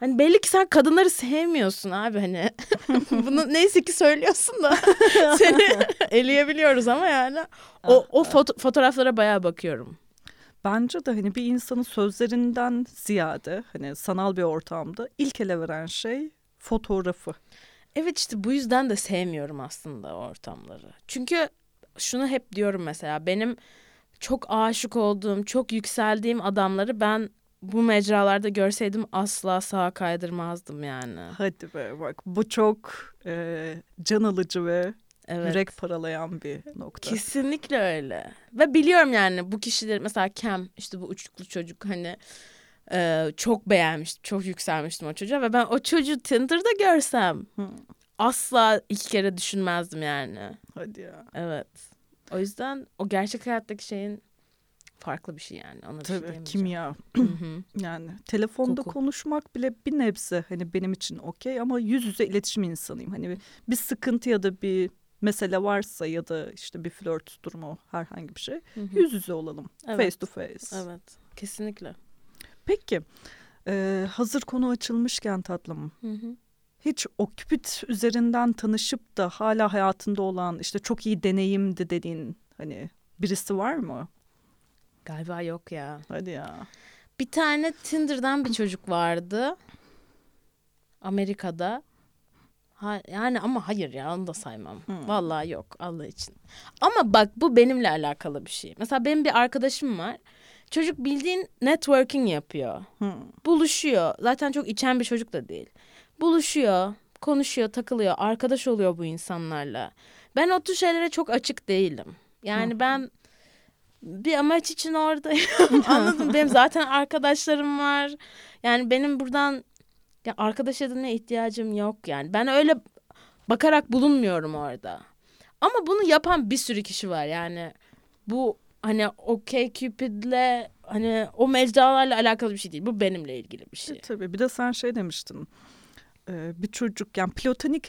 S2: Hani belli ki sen kadınları sevmiyorsun abi hani. Bunu neyse ki söylüyorsun da seni eleyebiliyoruz ama yani o, o foto- fotoğraflara bayağı bakıyorum.
S1: Bence de hani bir insanın sözlerinden ziyade hani sanal bir ortamda ilk ele veren şey fotoğrafı.
S2: Evet işte bu yüzden de sevmiyorum aslında ortamları. Çünkü şunu hep diyorum mesela benim çok aşık olduğum, çok yükseldiğim adamları ben bu mecralarda görseydim asla sağa kaydırmazdım yani.
S1: Hadi be bak bu çok e, can alıcı ve
S2: Evet.
S1: yürek paralayan bir nokta.
S2: Kesinlikle öyle. Ve biliyorum yani bu kişileri mesela Kem işte bu uçuklu çocuk hani e, çok beğenmiştim. Çok yükselmiştim o çocuğa ve ben o çocuğu Tinder'da görsem
S1: Hı,
S2: asla iki kere düşünmezdim yani.
S1: hadi ya.
S2: Evet. O yüzden o gerçek hayattaki şeyin farklı bir şey yani. Ona şey
S1: Tabii
S2: diyemeyeceğim.
S1: kimya. Yani telefonda
S2: Koku.
S1: konuşmak bile bir nebze hani benim için okey ama yüz yüze iletişim insanıyım. Hani bir, bir sıkıntı ya da bir mesele varsa ya da işte bir flört durumu herhangi bir şey
S2: Hı hı.
S1: yüz yüze olalım.
S2: Evet.
S1: Face to face.
S2: Evet. Kesinlikle.
S1: Peki e, hazır konu açılmışken tatlım
S2: Hı hı.
S1: hiç o küpüt üzerinden tanışıp da hala hayatında olan işte çok iyi deneyimdi dediğin hani birisi var mı?
S2: Galiba yok ya.
S1: Hadi ya.
S2: Bir tane Tinder'dan bir çocuk vardı. Amerika'da. Ha, yani ama hayır ya onu da saymam.
S1: Hmm.
S2: Vallahi yok Allah için. Ama bak bu benimle alakalı bir şey. Mesela benim bir arkadaşım var. Çocuk bildiğin networking yapıyor.
S1: Hı.
S2: Buluşuyor. Zaten çok içen bir çocuk da değil. Buluşuyor, konuşuyor, takılıyor, arkadaş oluyor bu insanlarla. Ben o tür şeylere çok açık değilim. Yani ben bir amaç için oradayım. Anladın mı? Benim zaten arkadaşlarım var. Yani benim buradan ya arkadaş edinmeye ihtiyacım yok yani. Ben öyle bakarak bulunmuyorum orada. Ama bunu yapan bir sürü kişi var yani. Bu hani OkCupid'le hani o mecralarla alakalı bir şey değil. Bu benimle ilgili bir şey.
S1: E, tabii bir de sen şey demiştin. e, bir çocuk yani platonik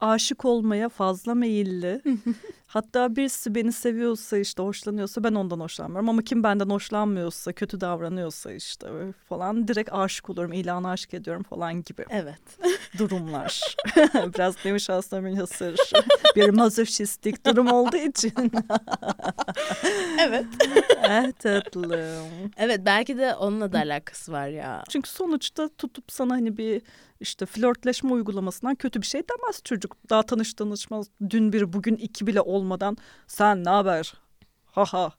S1: aşık olmaya fazla meyilli. Hatta birisi beni seviyorsa işte hoşlanıyorsa ben ondan hoşlanmıyorum. Ama kim benden hoşlanmıyorsa, kötü davranıyorsa işte falan direkt aşık oluyorum, ilan aşık ediyorum falan gibi.
S2: Evet.
S1: Durumlar. Biraz demiş aslında münhasır. Bir mazoşistik durum olduğu için.
S2: evet.
S1: eh tatlım.
S2: Evet belki de onunla da alakası var ya.
S1: Çünkü sonuçta tutup sana hani bir işte flörtleşme uygulamasından kötü bir şey demez çocuk. Daha tanış tanışmaz dün bir bugün iki bile olmadan sen ne haber? Haha.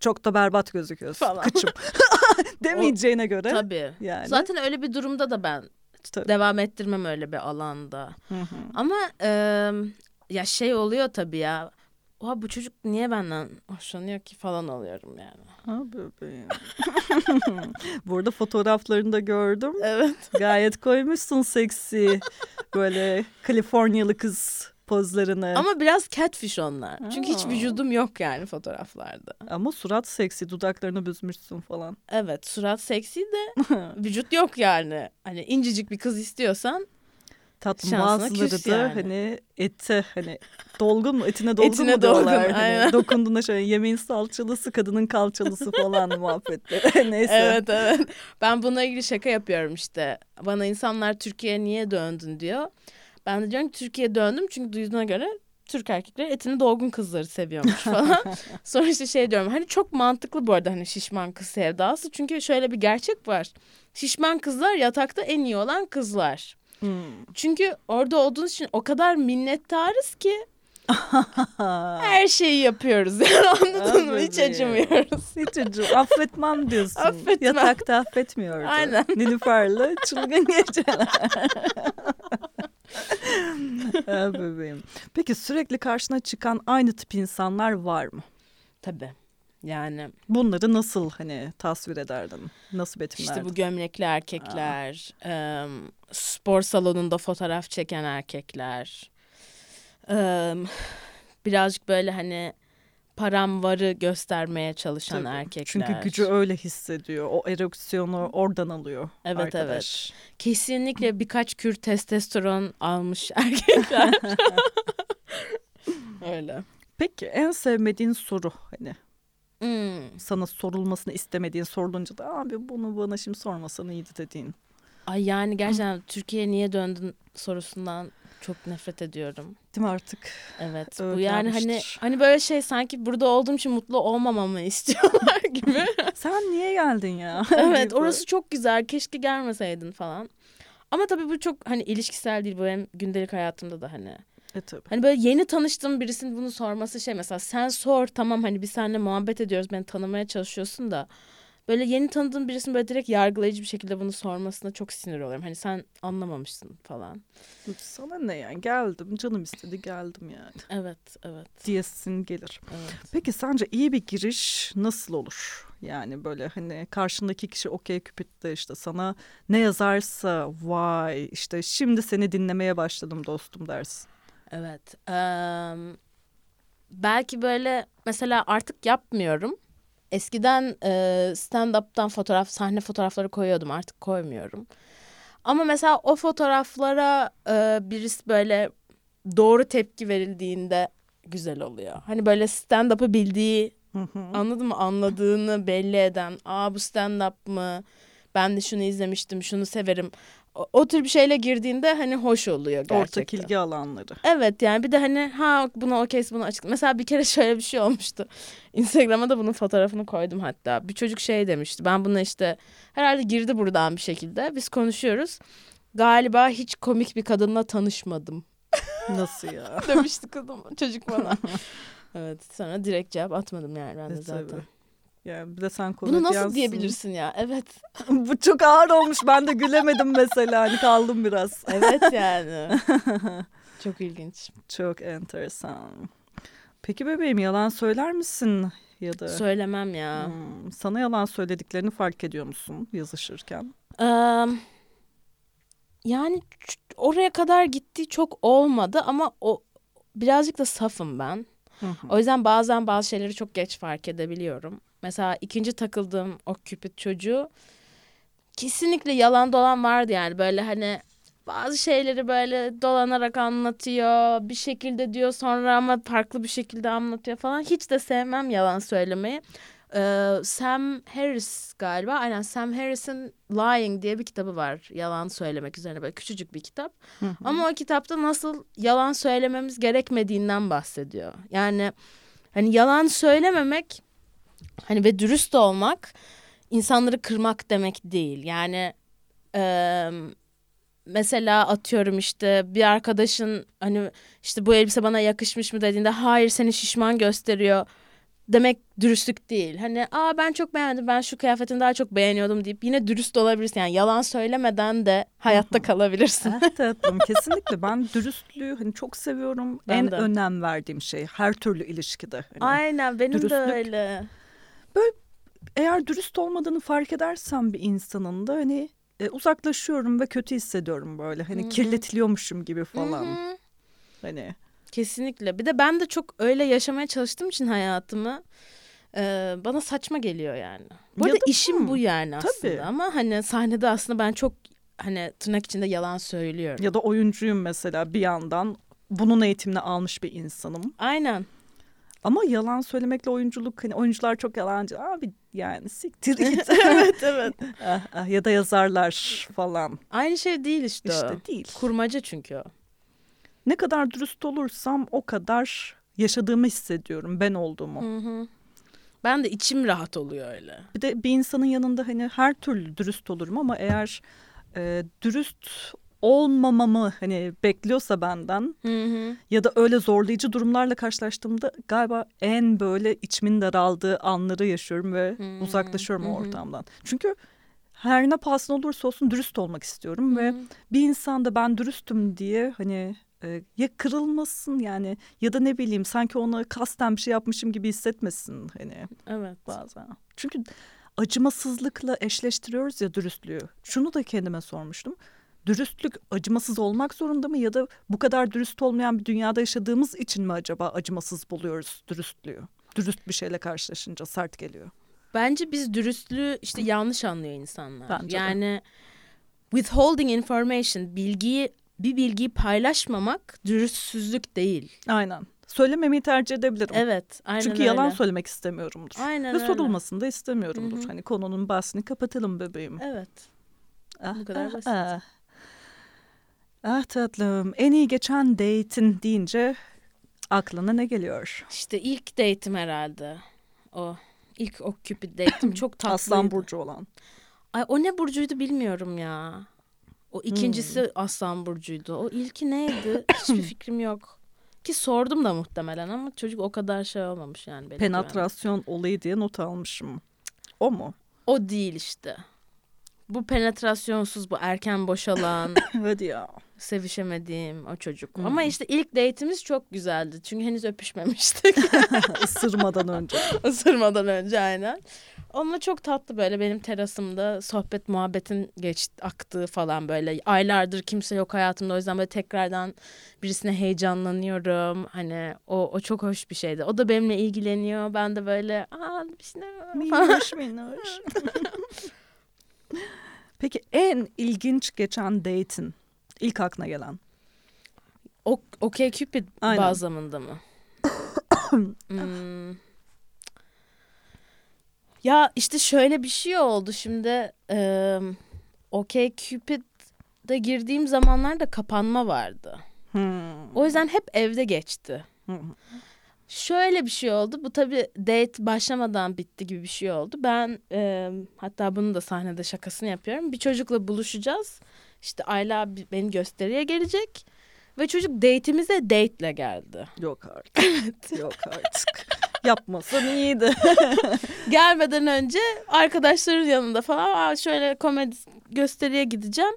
S1: Çok da berbat gözüküyorsun. Falan. Kıçım. Demeyeceğine o, göre.
S2: Tabii. Yani. Zaten öyle bir durumda da ben tabii. devam ettirmem öyle bir alanda. Hı hı. Ama e, ya şey oluyor tabii ya Oha bu çocuk niye benden hoşlanıyor ki falan oluyorum yani.
S1: Ha bebeğim. Burada fotoğraflarını da gördüm.
S2: Evet.
S1: Gayet koymuşsun seksi. Böyle Kaliforniyalı kız pozlarını.
S2: Ama biraz catfish onlar. Aa. Çünkü hiç vücudum yok yani fotoğraflarda.
S1: Ama surat seksi, dudaklarını büzmüşsün falan.
S2: Evet, surat seksi de vücut yok yani. Hani incecik bir kız istiyorsan
S1: Tatlım bazıları da yani. hani ete hani dolgun mu etine dolgun etine mu diyorlar. Dolgun, hani dokunduğunda şöyle yemeğin salçalısı kadının kalçalısı falan muhabbetleri. Neyse.
S2: Evet evet. Ben buna ilgili şaka yapıyorum işte. Bana insanlar Türkiye'ye niye döndün diyor. Ben de diyorum ki Türkiye'ye döndüm çünkü duyduğuna göre Türk erkekleri etini dolgun kızları seviyormuş falan. Sonra işte şey diyorum hani çok mantıklı bu arada hani şişman kız sevdası. Çünkü şöyle bir gerçek var. Şişman kızlar yatakta en iyi olan kızlar. Hmm. Çünkü orada olduğunuz için o kadar minnettarız ki her şeyi yapıyoruz. Yani anladın mı? Hiç acımıyoruz.
S1: Hiç acım. Affetmem diyorsun. Affetmem. Yatakta affetmiyordu. Aynen. Nilüfer'le çılgın geceler. bebeğim. Peki sürekli karşına çıkan aynı tip insanlar var mı?
S2: Tabii. Yani
S1: bunları nasıl hani tasvir ederdin? Nasıl betimlerdin?
S2: İşte bu gömlekli erkekler, e, spor salonunda fotoğraf çeken erkekler. E, birazcık böyle hani param varı göstermeye çalışan Tabii. erkekler.
S1: Çünkü gücü öyle hissediyor. O ereksiyonu oradan alıyor
S2: Evet
S1: arkadaş.
S2: evet. Kesinlikle birkaç kür testosteron almış erkekler. öyle.
S1: Peki en sevmediğin soru hani Hmm. Sana sorulmasını istemediğin sorulunca da abi bunu bana şimdi sormasan iyiydi dediğin.
S2: Ay yani gerçekten Türkiye'ye niye döndün sorusundan çok nefret ediyorum.
S1: Değil mi artık?
S2: Evet. Bu yani hani hani böyle şey sanki burada olduğum için mutlu olmamamı istiyorlar gibi.
S1: Sen niye geldin ya?
S2: evet orası çok güzel. Keşke gelmeseydin falan. Ama tabii bu çok hani ilişkisel değil. Bu benim gündelik hayatımda da hani
S1: e tabii.
S2: Hani böyle yeni tanıştığım birisinin bunu sorması şey mesela sen sor tamam hani biz seninle muhabbet ediyoruz beni tanımaya çalışıyorsun da böyle yeni tanıdığım birisinin böyle direkt yargılayıcı bir şekilde bunu sormasına çok sinir oluyorum. Hani sen anlamamışsın falan.
S1: Sana ne yani geldim canım istedi geldim yani.
S2: Evet evet.
S1: Diyesin gelir. Evet. Peki sence iyi bir giriş nasıl olur? Yani böyle hani karşındaki kişi okey küpitte işte sana ne yazarsa vay işte şimdi seni dinlemeye başladım dostum dersin.
S2: Evet. Ee, belki böyle mesela artık yapmıyorum. Eskiden e, stand-up'tan fotoğraf, sahne fotoğrafları koyuyordum. Artık koymuyorum. Ama mesela o fotoğraflara e, birisi böyle doğru tepki verildiğinde güzel oluyor. Hani böyle stand-up'ı bildiği, anladın mı? Anladığını belli eden, aa bu stand-up mı? Ben de şunu izlemiştim, şunu severim o, o tür bir şeyle girdiğinde hani hoş oluyor gerçekten.
S1: Ortak ilgi alanları.
S2: Evet yani bir de hani ha buna okeyse bunu açık. Mesela bir kere şöyle bir şey olmuştu. Instagram'a da bunun fotoğrafını koydum hatta. Bir çocuk şey demişti. Ben buna işte herhalde girdi buradan bir şekilde. Biz konuşuyoruz. Galiba hiç komik bir kadınla tanışmadım.
S1: Nasıl ya?
S2: Demişti kadın çocuk bana. evet sonra direkt cevap atmadım yani ben de zaten. Tabii.
S1: Yani bir de sen
S2: Bunu nasıl yansın. diyebilirsin ya? Evet.
S1: Bu çok ağır olmuş. Ben de gülemedim mesela. Hani kaldım biraz.
S2: Evet yani. çok ilginç.
S1: Çok enteresan. Peki bebeğim yalan söyler misin ya da?
S2: Söylemem ya.
S1: Hmm, sana yalan söylediklerini fark ediyor musun yazışırken?
S2: Um, yani oraya kadar gitti çok olmadı ama o birazcık da safım ben. Hı hı. O yüzden bazen bazı şeyleri çok geç fark edebiliyorum. Mesela ikinci takıldığım o küpit çocuğu kesinlikle yalan dolan vardı yani böyle hani bazı şeyleri böyle dolanarak anlatıyor. Bir şekilde diyor sonra ama farklı bir şekilde anlatıyor falan. Hiç de sevmem yalan söylemeyi. Ee, Sam Harris galiba. Aynen Sam Harris'in Lying diye bir kitabı var. Yalan söylemek üzerine böyle küçücük bir kitap. Ama o kitapta nasıl yalan söylememiz gerekmediğinden bahsediyor. Yani hani yalan söylememek hani ve dürüst olmak insanları kırmak demek değil. Yani e, mesela atıyorum işte bir arkadaşın hani işte bu elbise bana yakışmış mı dediğinde hayır seni şişman gösteriyor demek dürüstlük değil. Hani aa ben çok beğendim ben şu kıyafetini daha çok beğeniyordum deyip yine dürüst olabilirsin. Yani yalan söylemeden de hayatta kalabilirsin.
S1: Evet tatlım kesinlikle ben dürüstlüğü hani çok seviyorum.
S2: Ben
S1: en
S2: de.
S1: önem verdiğim şey her türlü ilişkide. Hani
S2: Aynen benim de
S1: dürüstlük-
S2: öyle.
S1: Eğer dürüst olmadığını fark edersem bir insanın da hani e, uzaklaşıyorum ve kötü hissediyorum böyle. Hani
S2: Hı hı.
S1: kirletiliyormuşum gibi falan.
S2: Hı hı.
S1: Hani
S2: Kesinlikle. Bir de ben de çok öyle yaşamaya çalıştığım için hayatımı e, bana saçma geliyor yani. Bu
S1: Ya
S2: arada
S1: da-
S2: işim
S1: Hı,
S2: bu yani aslında
S1: tabii.
S2: ama hani sahnede aslında ben çok hani tırnak içinde yalan söylüyorum.
S1: ya da oyuncuyum mesela bir yandan bunun eğitimini almış bir insanım.
S2: Aynen.
S1: Ama yalan söylemekle oyunculuk hani oyuncular çok yalancı. Abi yani siktir git.
S2: evet evet.
S1: Ah, ah, ya da yazarlar falan.
S2: Aynı şey değil işte, o.
S1: İşte değil.
S2: Kurmaca çünkü o.
S1: Ne kadar dürüst olursam o kadar yaşadığımı hissediyorum ben olduğumu.
S2: Hı hı. Ben de içim rahat oluyor öyle.
S1: Bir de bir insanın yanında hani her türlü dürüst olurum ama eğer e, dürüst olmamamı hani bekliyorsa benden
S2: Hı hı.
S1: ya da öyle zorlayıcı durumlarla karşılaştığımda galiba en böyle içimin daraldığı anları yaşıyorum ve
S2: Hmm,
S1: uzaklaşıyorum o
S2: hı hı.
S1: ortamdan. Çünkü her ne pahasına olursa olsun dürüst olmak istiyorum ve bir insan da ben dürüstüm diye hani e, ya kırılmasın yani ya da ne bileyim sanki ona kasten bir şey yapmışım gibi hissetmesin hani
S2: Evet.
S1: bazen. Çünkü acımasızlıkla eşleştiriyoruz ya dürüstlüğü. Şunu da kendime sormuştum. Dürüstlük acımasız olmak zorunda mı ya da bu kadar dürüst olmayan bir dünyada yaşadığımız için mi acaba acımasız buluyoruz dürüstlüğü? Dürüst bir şeyle karşılaşınca sert geliyor.
S2: Bence biz dürüstlüğü işte yanlış anlıyor insanlar.
S1: Bence de.
S2: yani withholding information bilgiyi bir bilgiyi paylaşmamak dürüstsüzlük değil.
S1: Aynen. Söylememeyi tercih edebilirim.
S2: Evet, aynen
S1: Çünkü
S2: öyle.
S1: yalan söylemek istemiyorumdur.
S2: Aynen
S1: Ve
S2: öyle.
S1: sorulmasını da istemiyorumdur.
S2: Hı hı.
S1: Hani konunun bahsini kapatalım bebeğim.
S2: Evet.
S1: Ah,
S2: bu kadar
S1: ah,
S2: basit.
S1: Ah. Ah tatlım. En iyi geçen date'in deyince aklına ne geliyor?
S2: İşte ilk date'im herhalde. O ilk o Cupid date'im çok tatlıydı.
S1: Aslan burcu olan.
S2: Ay o ne burcuydu bilmiyorum ya. O ikincisi
S1: Hmm.
S2: Aslan burcuydu. O ilki neydi? Hiçbir fikrim yok. Ki sordum da muhtemelen ama çocuk o kadar şey olmamış yani. benim.
S1: Penetrasyon olayı diye not almışım. O mu?
S2: O değil işte. Bu penetrasyonsuz, bu erken boşalan,
S1: Hadi ya.
S2: Sevişemediğim o çocuk.
S1: Hmm.
S2: Ama işte ilk date'imiz çok güzeldi. Çünkü henüz öpüşmemiştik.
S1: Isırmadan önce.
S2: Isırmadan önce aynen. Onunla çok tatlı böyle benim terasımda sohbet muhabbetin geç aktığı falan böyle. Aylardır kimse yok hayatımda o yüzden böyle tekrardan birisine heyecanlanıyorum. Hani o, o çok hoş bir şeydi. O da benimle ilgileniyor. Ben de böyle aa bir şey.
S1: Minnoş minnoş. Peki en ilginç geçen date'in ilk aklına gelen?
S2: O, okay Cupid
S1: Aynen.
S2: bazamında mı? Hmm. Ya işte şöyle bir şey oldu şimdi. E, okay Cupid'de girdiğim zamanlarda kapanma vardı.
S1: Hmm.
S2: O yüzden hep evde geçti.
S1: Hı.
S2: Şöyle bir şey oldu. Bu tabii date başlamadan bitti gibi bir şey oldu. Ben e, hatta bunu da sahnede şakasını yapıyorum. Bir çocukla buluşacağız. İşte Ayla beni gösteriye gelecek. Ve çocuk date'imize date'le geldi.
S1: Yok artık. Yok artık. Yapmasan iyiydi.
S2: Gelmeden önce arkadaşların yanında falan "Aa, şöyle komedi gösteriye gideceğim.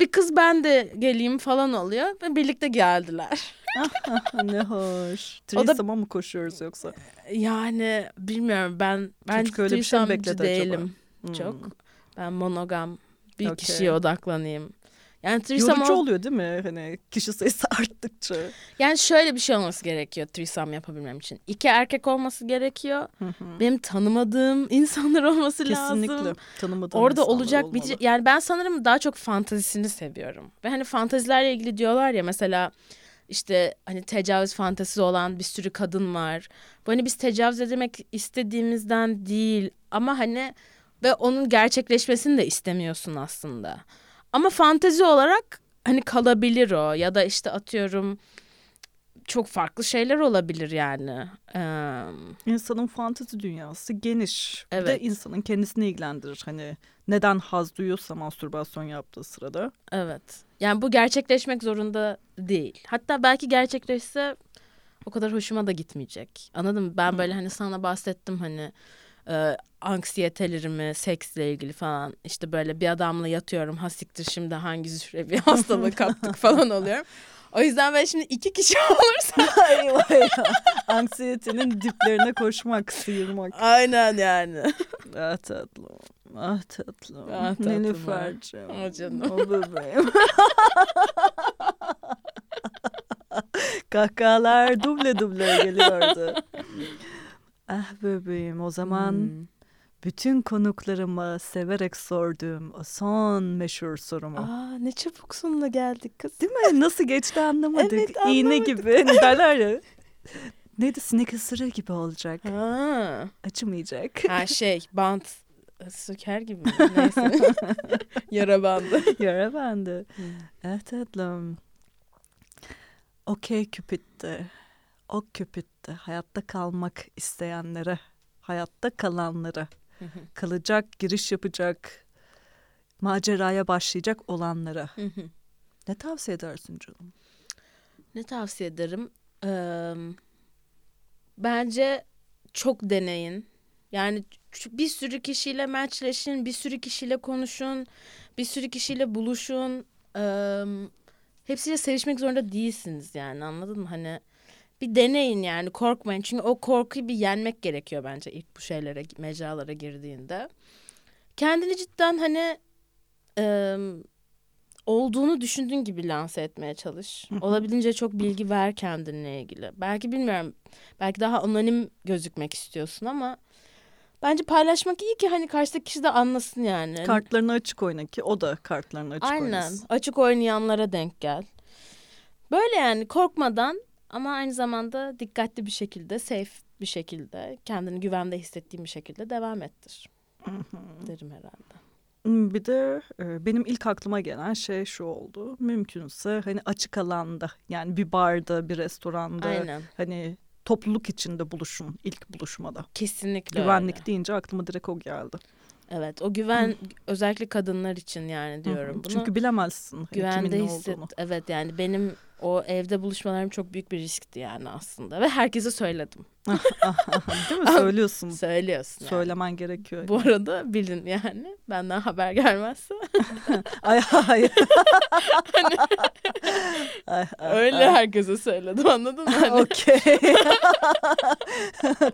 S2: Bir kız ben de geleyim falan oluyor. Ve birlikte geldiler.
S1: ne hoş. Threesome'a mı koşuyoruz yoksa?
S2: Yani bilmiyorum ben ben
S1: şey
S2: threesome'cı
S1: bekledi acaba?
S2: değilim
S1: Hmm.
S2: çok. Ben monogam bir
S1: Okey.
S2: kişiye odaklanayım. Yani threesome
S1: Yorucu
S2: ol-
S1: oluyor değil mi? Hani kişi sayısı arttıkça.
S2: Yani şöyle bir şey olması gerekiyor threesome yapabilmem için. İki erkek olması gerekiyor. Benim tanımadığım insanlar olması
S1: Kesinlikle.
S2: lazım.
S1: Tanımadığım
S2: Orada olacak bir
S1: olmalı.
S2: yani ben sanırım daha çok fantazisini seviyorum. Ve hani fantazilerle ilgili diyorlar ya mesela işte hani tecavüz fantezisi olan bir sürü kadın var. Bu hani biz tecavüz edilmek istediğimizden değil ama hani ve onun gerçekleşmesini de istemiyorsun aslında. Ama fantezi olarak hani kalabilir o ya da işte atıyorum çok farklı şeyler olabilir yani. Ee,
S1: İnsanın fantezi dünyası geniş. Bir de
S2: Evet.
S1: insanın kendisini ilgilendirir. Hani neden haz duyuyorsa mastürbasyon yaptığı sırada.
S2: Evet. Yani bu gerçekleşmek zorunda değil. Hatta belki gerçekleşse o kadar hoşuma da gitmeyecek. Anladın mı? Ben böyle hani sana bahsettim hani e, anksiyetelerimi seksle ilgili falan işte böyle bir adamla yatıyorum ha siktir şimdi hangi zühre bir hastalığı kaptık falan oluyorum. O yüzden ben şimdi iki kişi olursa
S1: Eyvah eyvah. Anksiyetenin diplerine koşmak, sıyırmak.
S2: aynen yani.
S1: Ah tatlım. Ah tatlım.
S2: Ah tatlım,
S1: Nilüfer'cim.
S2: ah canım.
S1: O bebeğim. Kahkahalar duble duble geliyordu. Ah bebeğim o zaman
S2: Hmm.
S1: bütün konuklarıma severek sorduğum o son meşhur sorumu.
S2: Aa ne çabuk sonuna geldik kız.
S1: Değil mi? Nasıl geçti anlamadık.
S2: Evet,
S1: İğne
S2: anlamadık.
S1: gibi. Hani derler ya. Neydi sinek ısırığı gibi olacak.
S2: Ha.
S1: Açmayacak.
S2: Ha şey bant söker gibi mi? neyse. Yara bandı.
S1: Yara bende. Evet tatlım. Okey Cupid'de. O Cupid'de hayatta kalmak isteyenlere, hayatta kalanlara, kalacak, giriş yapacak, maceraya başlayacak olanlara ne tavsiye edersin canım?
S2: ne tavsiye ederim? Ee, bence çok deneyin. Yani bir sürü kişiyle matchleşin, bir sürü kişiyle konuşun, bir sürü kişiyle buluşun. Ee, hepsiyle sevişmek zorunda değilsiniz yani anladın mı? Hani bir deneyin yani korkmayın. Çünkü o korkuyu bir yenmek gerekiyor bence ilk bu şeylere, mecralara girdiğinde. Kendini cidden hani e, olduğunu düşündüğün gibi lanse etmeye çalış. Olabildiğince çok bilgi ver kendinle ilgili. Belki bilmiyorum. Belki daha anonim gözükmek istiyorsun ama bence paylaşmak iyi ki hani karşıdaki kişi de anlasın yani.
S1: Kartlarını açık oyna ki o da kartlarını açık
S2: Aynen.
S1: oynasın.
S2: Açık oynayanlara denk gel. Böyle yani korkmadan ama aynı zamanda dikkatli bir şekilde, safe bir şekilde, kendini güvende hissettiğin bir şekilde devam ettir. Derim herhalde.
S1: Hmm, Bir de e, benim ilk aklıma gelen şey şu oldu. Mümkünse hani açık alanda yani bir barda, bir restoranda
S2: Aynen.
S1: hani topluluk içinde buluşun ilk buluşmada.
S2: Kesinlikle
S1: Güvenlik
S2: öyle.
S1: deyince aklıma direkt o geldi.
S2: Evet o güven özellikle kadınlar için yani diyorum bunu.
S1: Çünkü bilemezsin hani
S2: güvende
S1: kimin ne
S2: hisset.
S1: olduğunu.
S2: Evet yani benim o evde buluşmalarım çok büyük bir riskti yani aslında ve herkese söyledim.
S1: Değil mi? Söylüyorsun.
S2: Söylüyorsun yani.
S1: Söylemen gerekiyor.
S2: Bu arada bilin yani benden haber gelmezse
S1: Ay ay. Ay, ay,
S2: öyle
S1: ay.
S2: herkese söyledim anladın mı? Hani,
S1: Okey.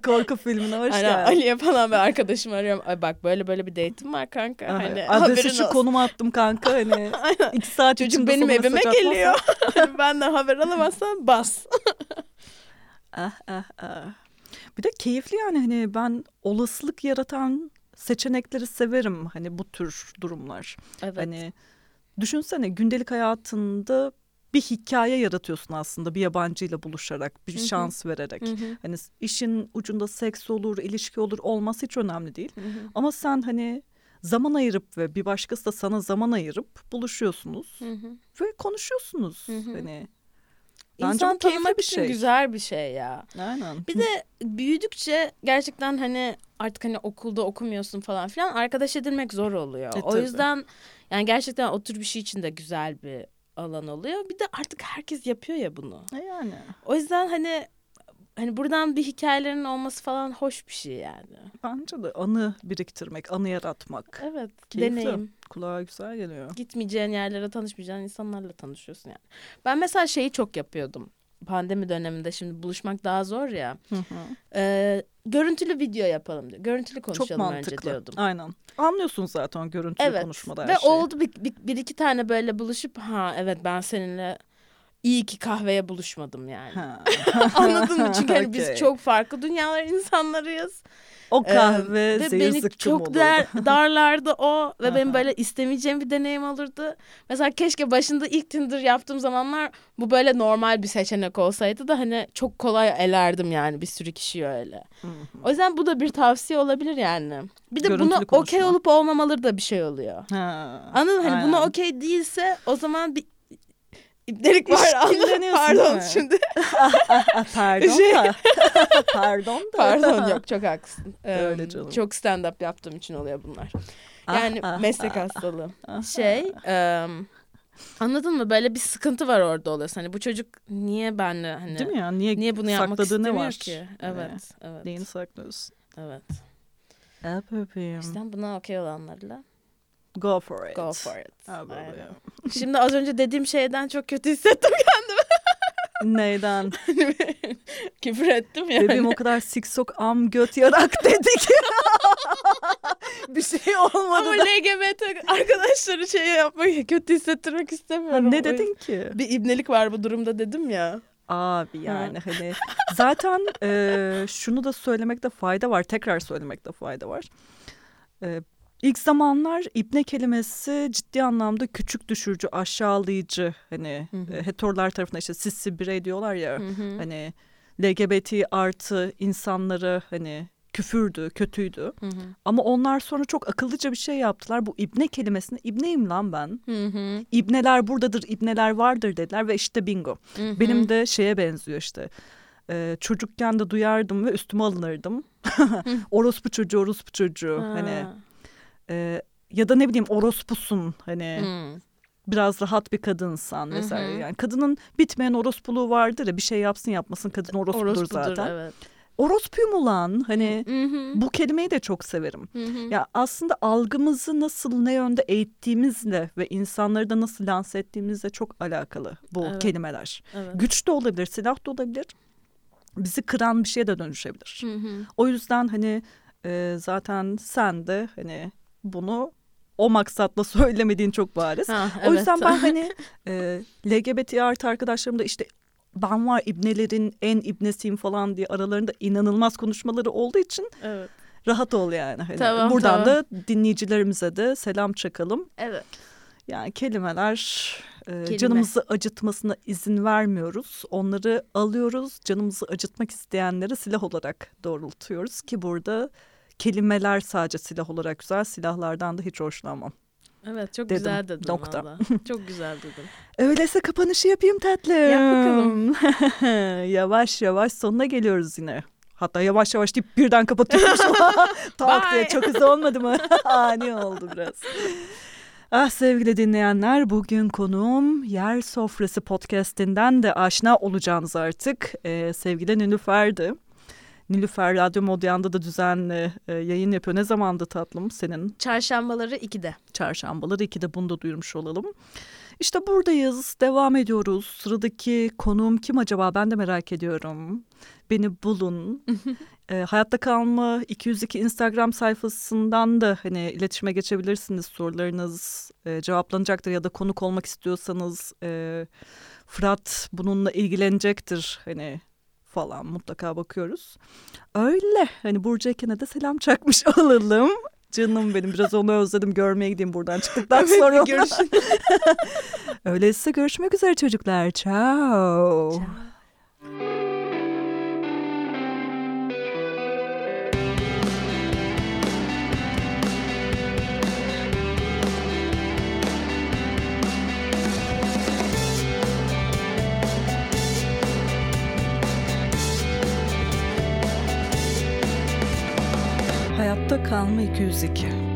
S1: Korku filmine hoş
S2: hani
S1: geldin.
S2: Ali'ye falan bir arkadaşım arıyorum. Ay bak böyle böyle bir date'im var kanka. Hani
S1: Adresi şu
S2: olsun.
S1: konuma attım kanka hani.
S2: Aynen.
S1: iki saat
S2: Çocuk benim evime geliyor. Hani Benden haber alamazsan bas.
S1: Ah, ah, ah. Bir de keyifli yani hani ben olasılık yaratan seçenekleri severim hani bu tür durumlar.
S2: Evet.
S1: Hani düşünsene gündelik hayatında bir hikaye yaratıyorsun aslında bir yabancıyla buluşarak, bir
S2: Hı hı.
S1: şans vererek.
S2: Hı hı,
S1: Hani işin ucunda seks olur, ilişki olur, olması hiç önemli değil.
S2: hı hı,
S1: Ama sen hani zaman ayırıp ve bir başkası da sana zaman ayırıp buluşuyorsunuz
S2: hı hı.
S1: ve konuşuyorsunuz.
S2: Hı hı.
S1: Hani Bence
S2: İnsan tanımak
S1: bir
S2: için
S1: şey.
S2: güzel bir şey ya.
S1: aynen.
S2: Bir de büyüdükçe gerçekten hani artık hani okulda okumuyorsun falan filan arkadaş edinmek zor oluyor.
S1: E,
S2: o
S1: tabii.
S2: yüzden yani gerçekten o tür bir şey için de güzel bir alan oluyor. Bir de artık herkes yapıyor ya bunu.
S1: E yani.
S2: O yüzden hani hani buradan bir hikayelerin olması falan hoş bir şey yani.
S1: Bence de anı biriktirmek, anı yaratmak.
S2: Evet.
S1: Keyifli.
S2: Deneyim.
S1: Kulağa güzel geliyor.
S2: Gitmeyeceğin yerlere tanışmayacağın insanlarla tanışıyorsun yani. Ben mesela şeyi çok yapıyordum. Pandemi döneminde şimdi buluşmak daha zor ya.
S1: Hı hı.
S2: Ee, görüntülü video yapalım diyor. Görüntülü konuşalım
S1: Çok mantıklı.
S2: önce diyordum.
S1: Aynen. Anlıyorsun zaten görüntülü
S2: Evet
S1: konuşmada her
S2: ve
S1: şeyi.
S2: oldu bir, bir, bir iki tane böyle buluşup ha evet ben seninle iyi ki kahveye buluşmadım yani. Anladın mı? Çünkü hani biz
S1: Okey.
S2: çok farklı dünyalar insanlarıyız.
S1: O
S2: Ee,
S1: kahve
S2: ve
S1: zehir
S2: beni çok der, darlardı o ve benim böyle istemeyeceğim bir deneyim olurdu. Mesela keşke başında ilk Tinder yaptığım zamanlar bu böyle normal bir seçenek olsaydı da hani çok kolay elerdim yani bir sürü kişiyi öyle. O yüzden bu da bir tavsiye olabilir yani. Bir de
S1: Görüntülü
S2: buna okey olup olmamaları da bir şey oluyor.
S1: Ha,
S2: Anladın mı? Hani buna okey değilse o zaman bir İpnelik var anladın Pardon
S1: mi?
S2: şimdi.
S1: Ah, pardon
S2: Şey-
S1: da. pardon da.
S2: Pardon yok çok haklısın.
S1: Öyle canım.
S2: Çok stand up yaptığım için oluyor bunlar.
S1: Ah,
S2: Yani
S1: ah,
S2: meslek
S1: ah,
S2: hastalığı. Şey em, anladın mı? Böyle bir sıkıntı var orada oluyorsun. Hani bu çocuk niye benle hani
S1: Değil mi ya? Niye,
S2: niye bunu yapmak
S1: sakladığı ne
S2: istemiyor
S1: var?
S2: ki?
S1: Hani
S2: Evet, evet.
S1: Neyini saklıyorsun?
S2: Evet.
S1: E bebeğim.
S2: İşte buna okey olanlarla
S1: Go for it.
S2: go for it.
S1: Ha,
S2: Aynen.
S1: bebeğim.
S2: Şimdi az önce dediğim şeyden çok kötü hissettim.
S1: Neyden?
S2: Küfür ettim yani.
S1: Bebeğim o kadar siksok am göt yarak dedik. bir şey olmadı
S2: Ama
S1: da.
S2: LGBT arkadaşları şey yapmak, kötü hissettirmek
S1: Ha,
S2: istemiyorum.
S1: ne
S2: O
S1: dedin ki?
S2: Bir ibnelik var bu durumda dedim ya.
S1: Abi yani hani zaten e, şunu da söylemekte fayda var. Tekrar söylemekte fayda var. E, ilk zamanlar ibne kelimesi ciddi anlamda küçük düşürücü, aşağılayıcı hani
S2: Hı hı.
S1: e, heterolar tarafından işte sissi birey diyorlar ya.
S2: Hı hı.
S1: Hani LGBT artı insanları hani küfürdü, kötüydü.
S2: Hı hı.
S1: Ama onlar sonra çok akıllıca bir şey yaptılar. Bu ibne kelimesini ibneyim lan ben.
S2: Hı hı.
S1: İbneler buradadır, ibneler vardır dediler ve işte bingo.
S2: Hı hı.
S1: Benim de şeye benziyor işte. Ee, çocukken de duyardım ve üstüme alınırdım. orospu çocuğu, orospu çocuğu.
S2: Ha.
S1: Hani e, ya da ne bileyim orospusun hani
S2: Hı.
S1: biraz rahat bir kadınsan vesaire.
S2: Hı hı.
S1: Yani kadının bitmeyen orospuluğu vardır ya bir şey yapsın yapmasın kadın orospudur,
S2: Orospudur,
S1: zaten.
S2: Evet.
S1: Orospuyum ulan hani
S2: Hı hı.
S1: bu kelimeyi de çok severim.
S2: Hı hı.
S1: Ya aslında algımızı nasıl ne yönde eğittiğimizle ve insanları da nasıl lanse ettiğimizle çok alakalı bu
S2: Evet.
S1: kelimeler.
S2: Evet.
S1: Güç de olabilir, silah da olabilir. Bizi kıran bir şeye de dönüşebilir.
S2: Hı hı.
S1: O yüzden hani e, zaten sen de hani bunu o maksatla söylemediğin çok bariz.
S2: Ha,
S1: O
S2: evet.
S1: yüzden ben hani e, LGBT artı arkadaşlarım da işte ben var ibnelerin en ibnesiyim falan diye aralarında inanılmaz konuşmaları olduğu için
S2: evet.
S1: rahat ol yani. Hani
S2: Tamam,
S1: buradan
S2: tamam.
S1: da dinleyicilerimize de selam çakalım.
S2: Evet.
S1: Yani kelimeler e,
S2: Kelime.
S1: canımızı acıtmasına izin vermiyoruz. Onları alıyoruz. Canımızı acıtmak isteyenlere silah olarak doğrultuyoruz ki burada kelimeler sadece silah olarak güzel. Silahlardan da hiç hoşlanmam.
S2: Evet çok
S1: Dedim,
S2: güzel dedin
S1: nokta.
S2: valla. Çok güzel dedin.
S1: Öyleyse kapanışı yapayım tatlım.
S2: Yap bakalım.
S1: yavaş yavaş sonuna geliyoruz yine. Hatta yavaş yavaş deyip birden kapatıyoruz. tak diye çok hızlı olmadı mı? Ani oldu biraz. Ah sevgili dinleyenler bugün konuğum Yer Sofrası podcastinden de aşina olacağınız artık ee, sevgili Nilüfer'di. Nilüfer Radyo Modyan'da da düzenli e, yayın yapıyor. Ne zamandı tatlım senin
S2: Çarşambaları 2'de.
S1: çarşambaları. İki de bunu da duyurmuş olalım. İşte buradayız, devam ediyoruz. Sıradaki konuğum kim acaba ben de merak ediyorum. Beni bulun. e, hayatta kalma 202 Instagram sayfasından da hani iletişime geçebilirsiniz. Sorularınız e, cevaplanacaktır ya da konuk olmak istiyorsanız e, Fırat bununla ilgilenecektir hani falan mutlaka bakıyoruz. Öyle hani Burcu Eken'e de selam çakmış olalım. Canım benim biraz onu özledim görmeye gideyim buradan çıktıktan
S2: Evet,
S1: sonra.
S2: görüşürüz.
S1: Öyleyse görüşmek üzere çocuklar. Ciao. Hayatta kalma 202.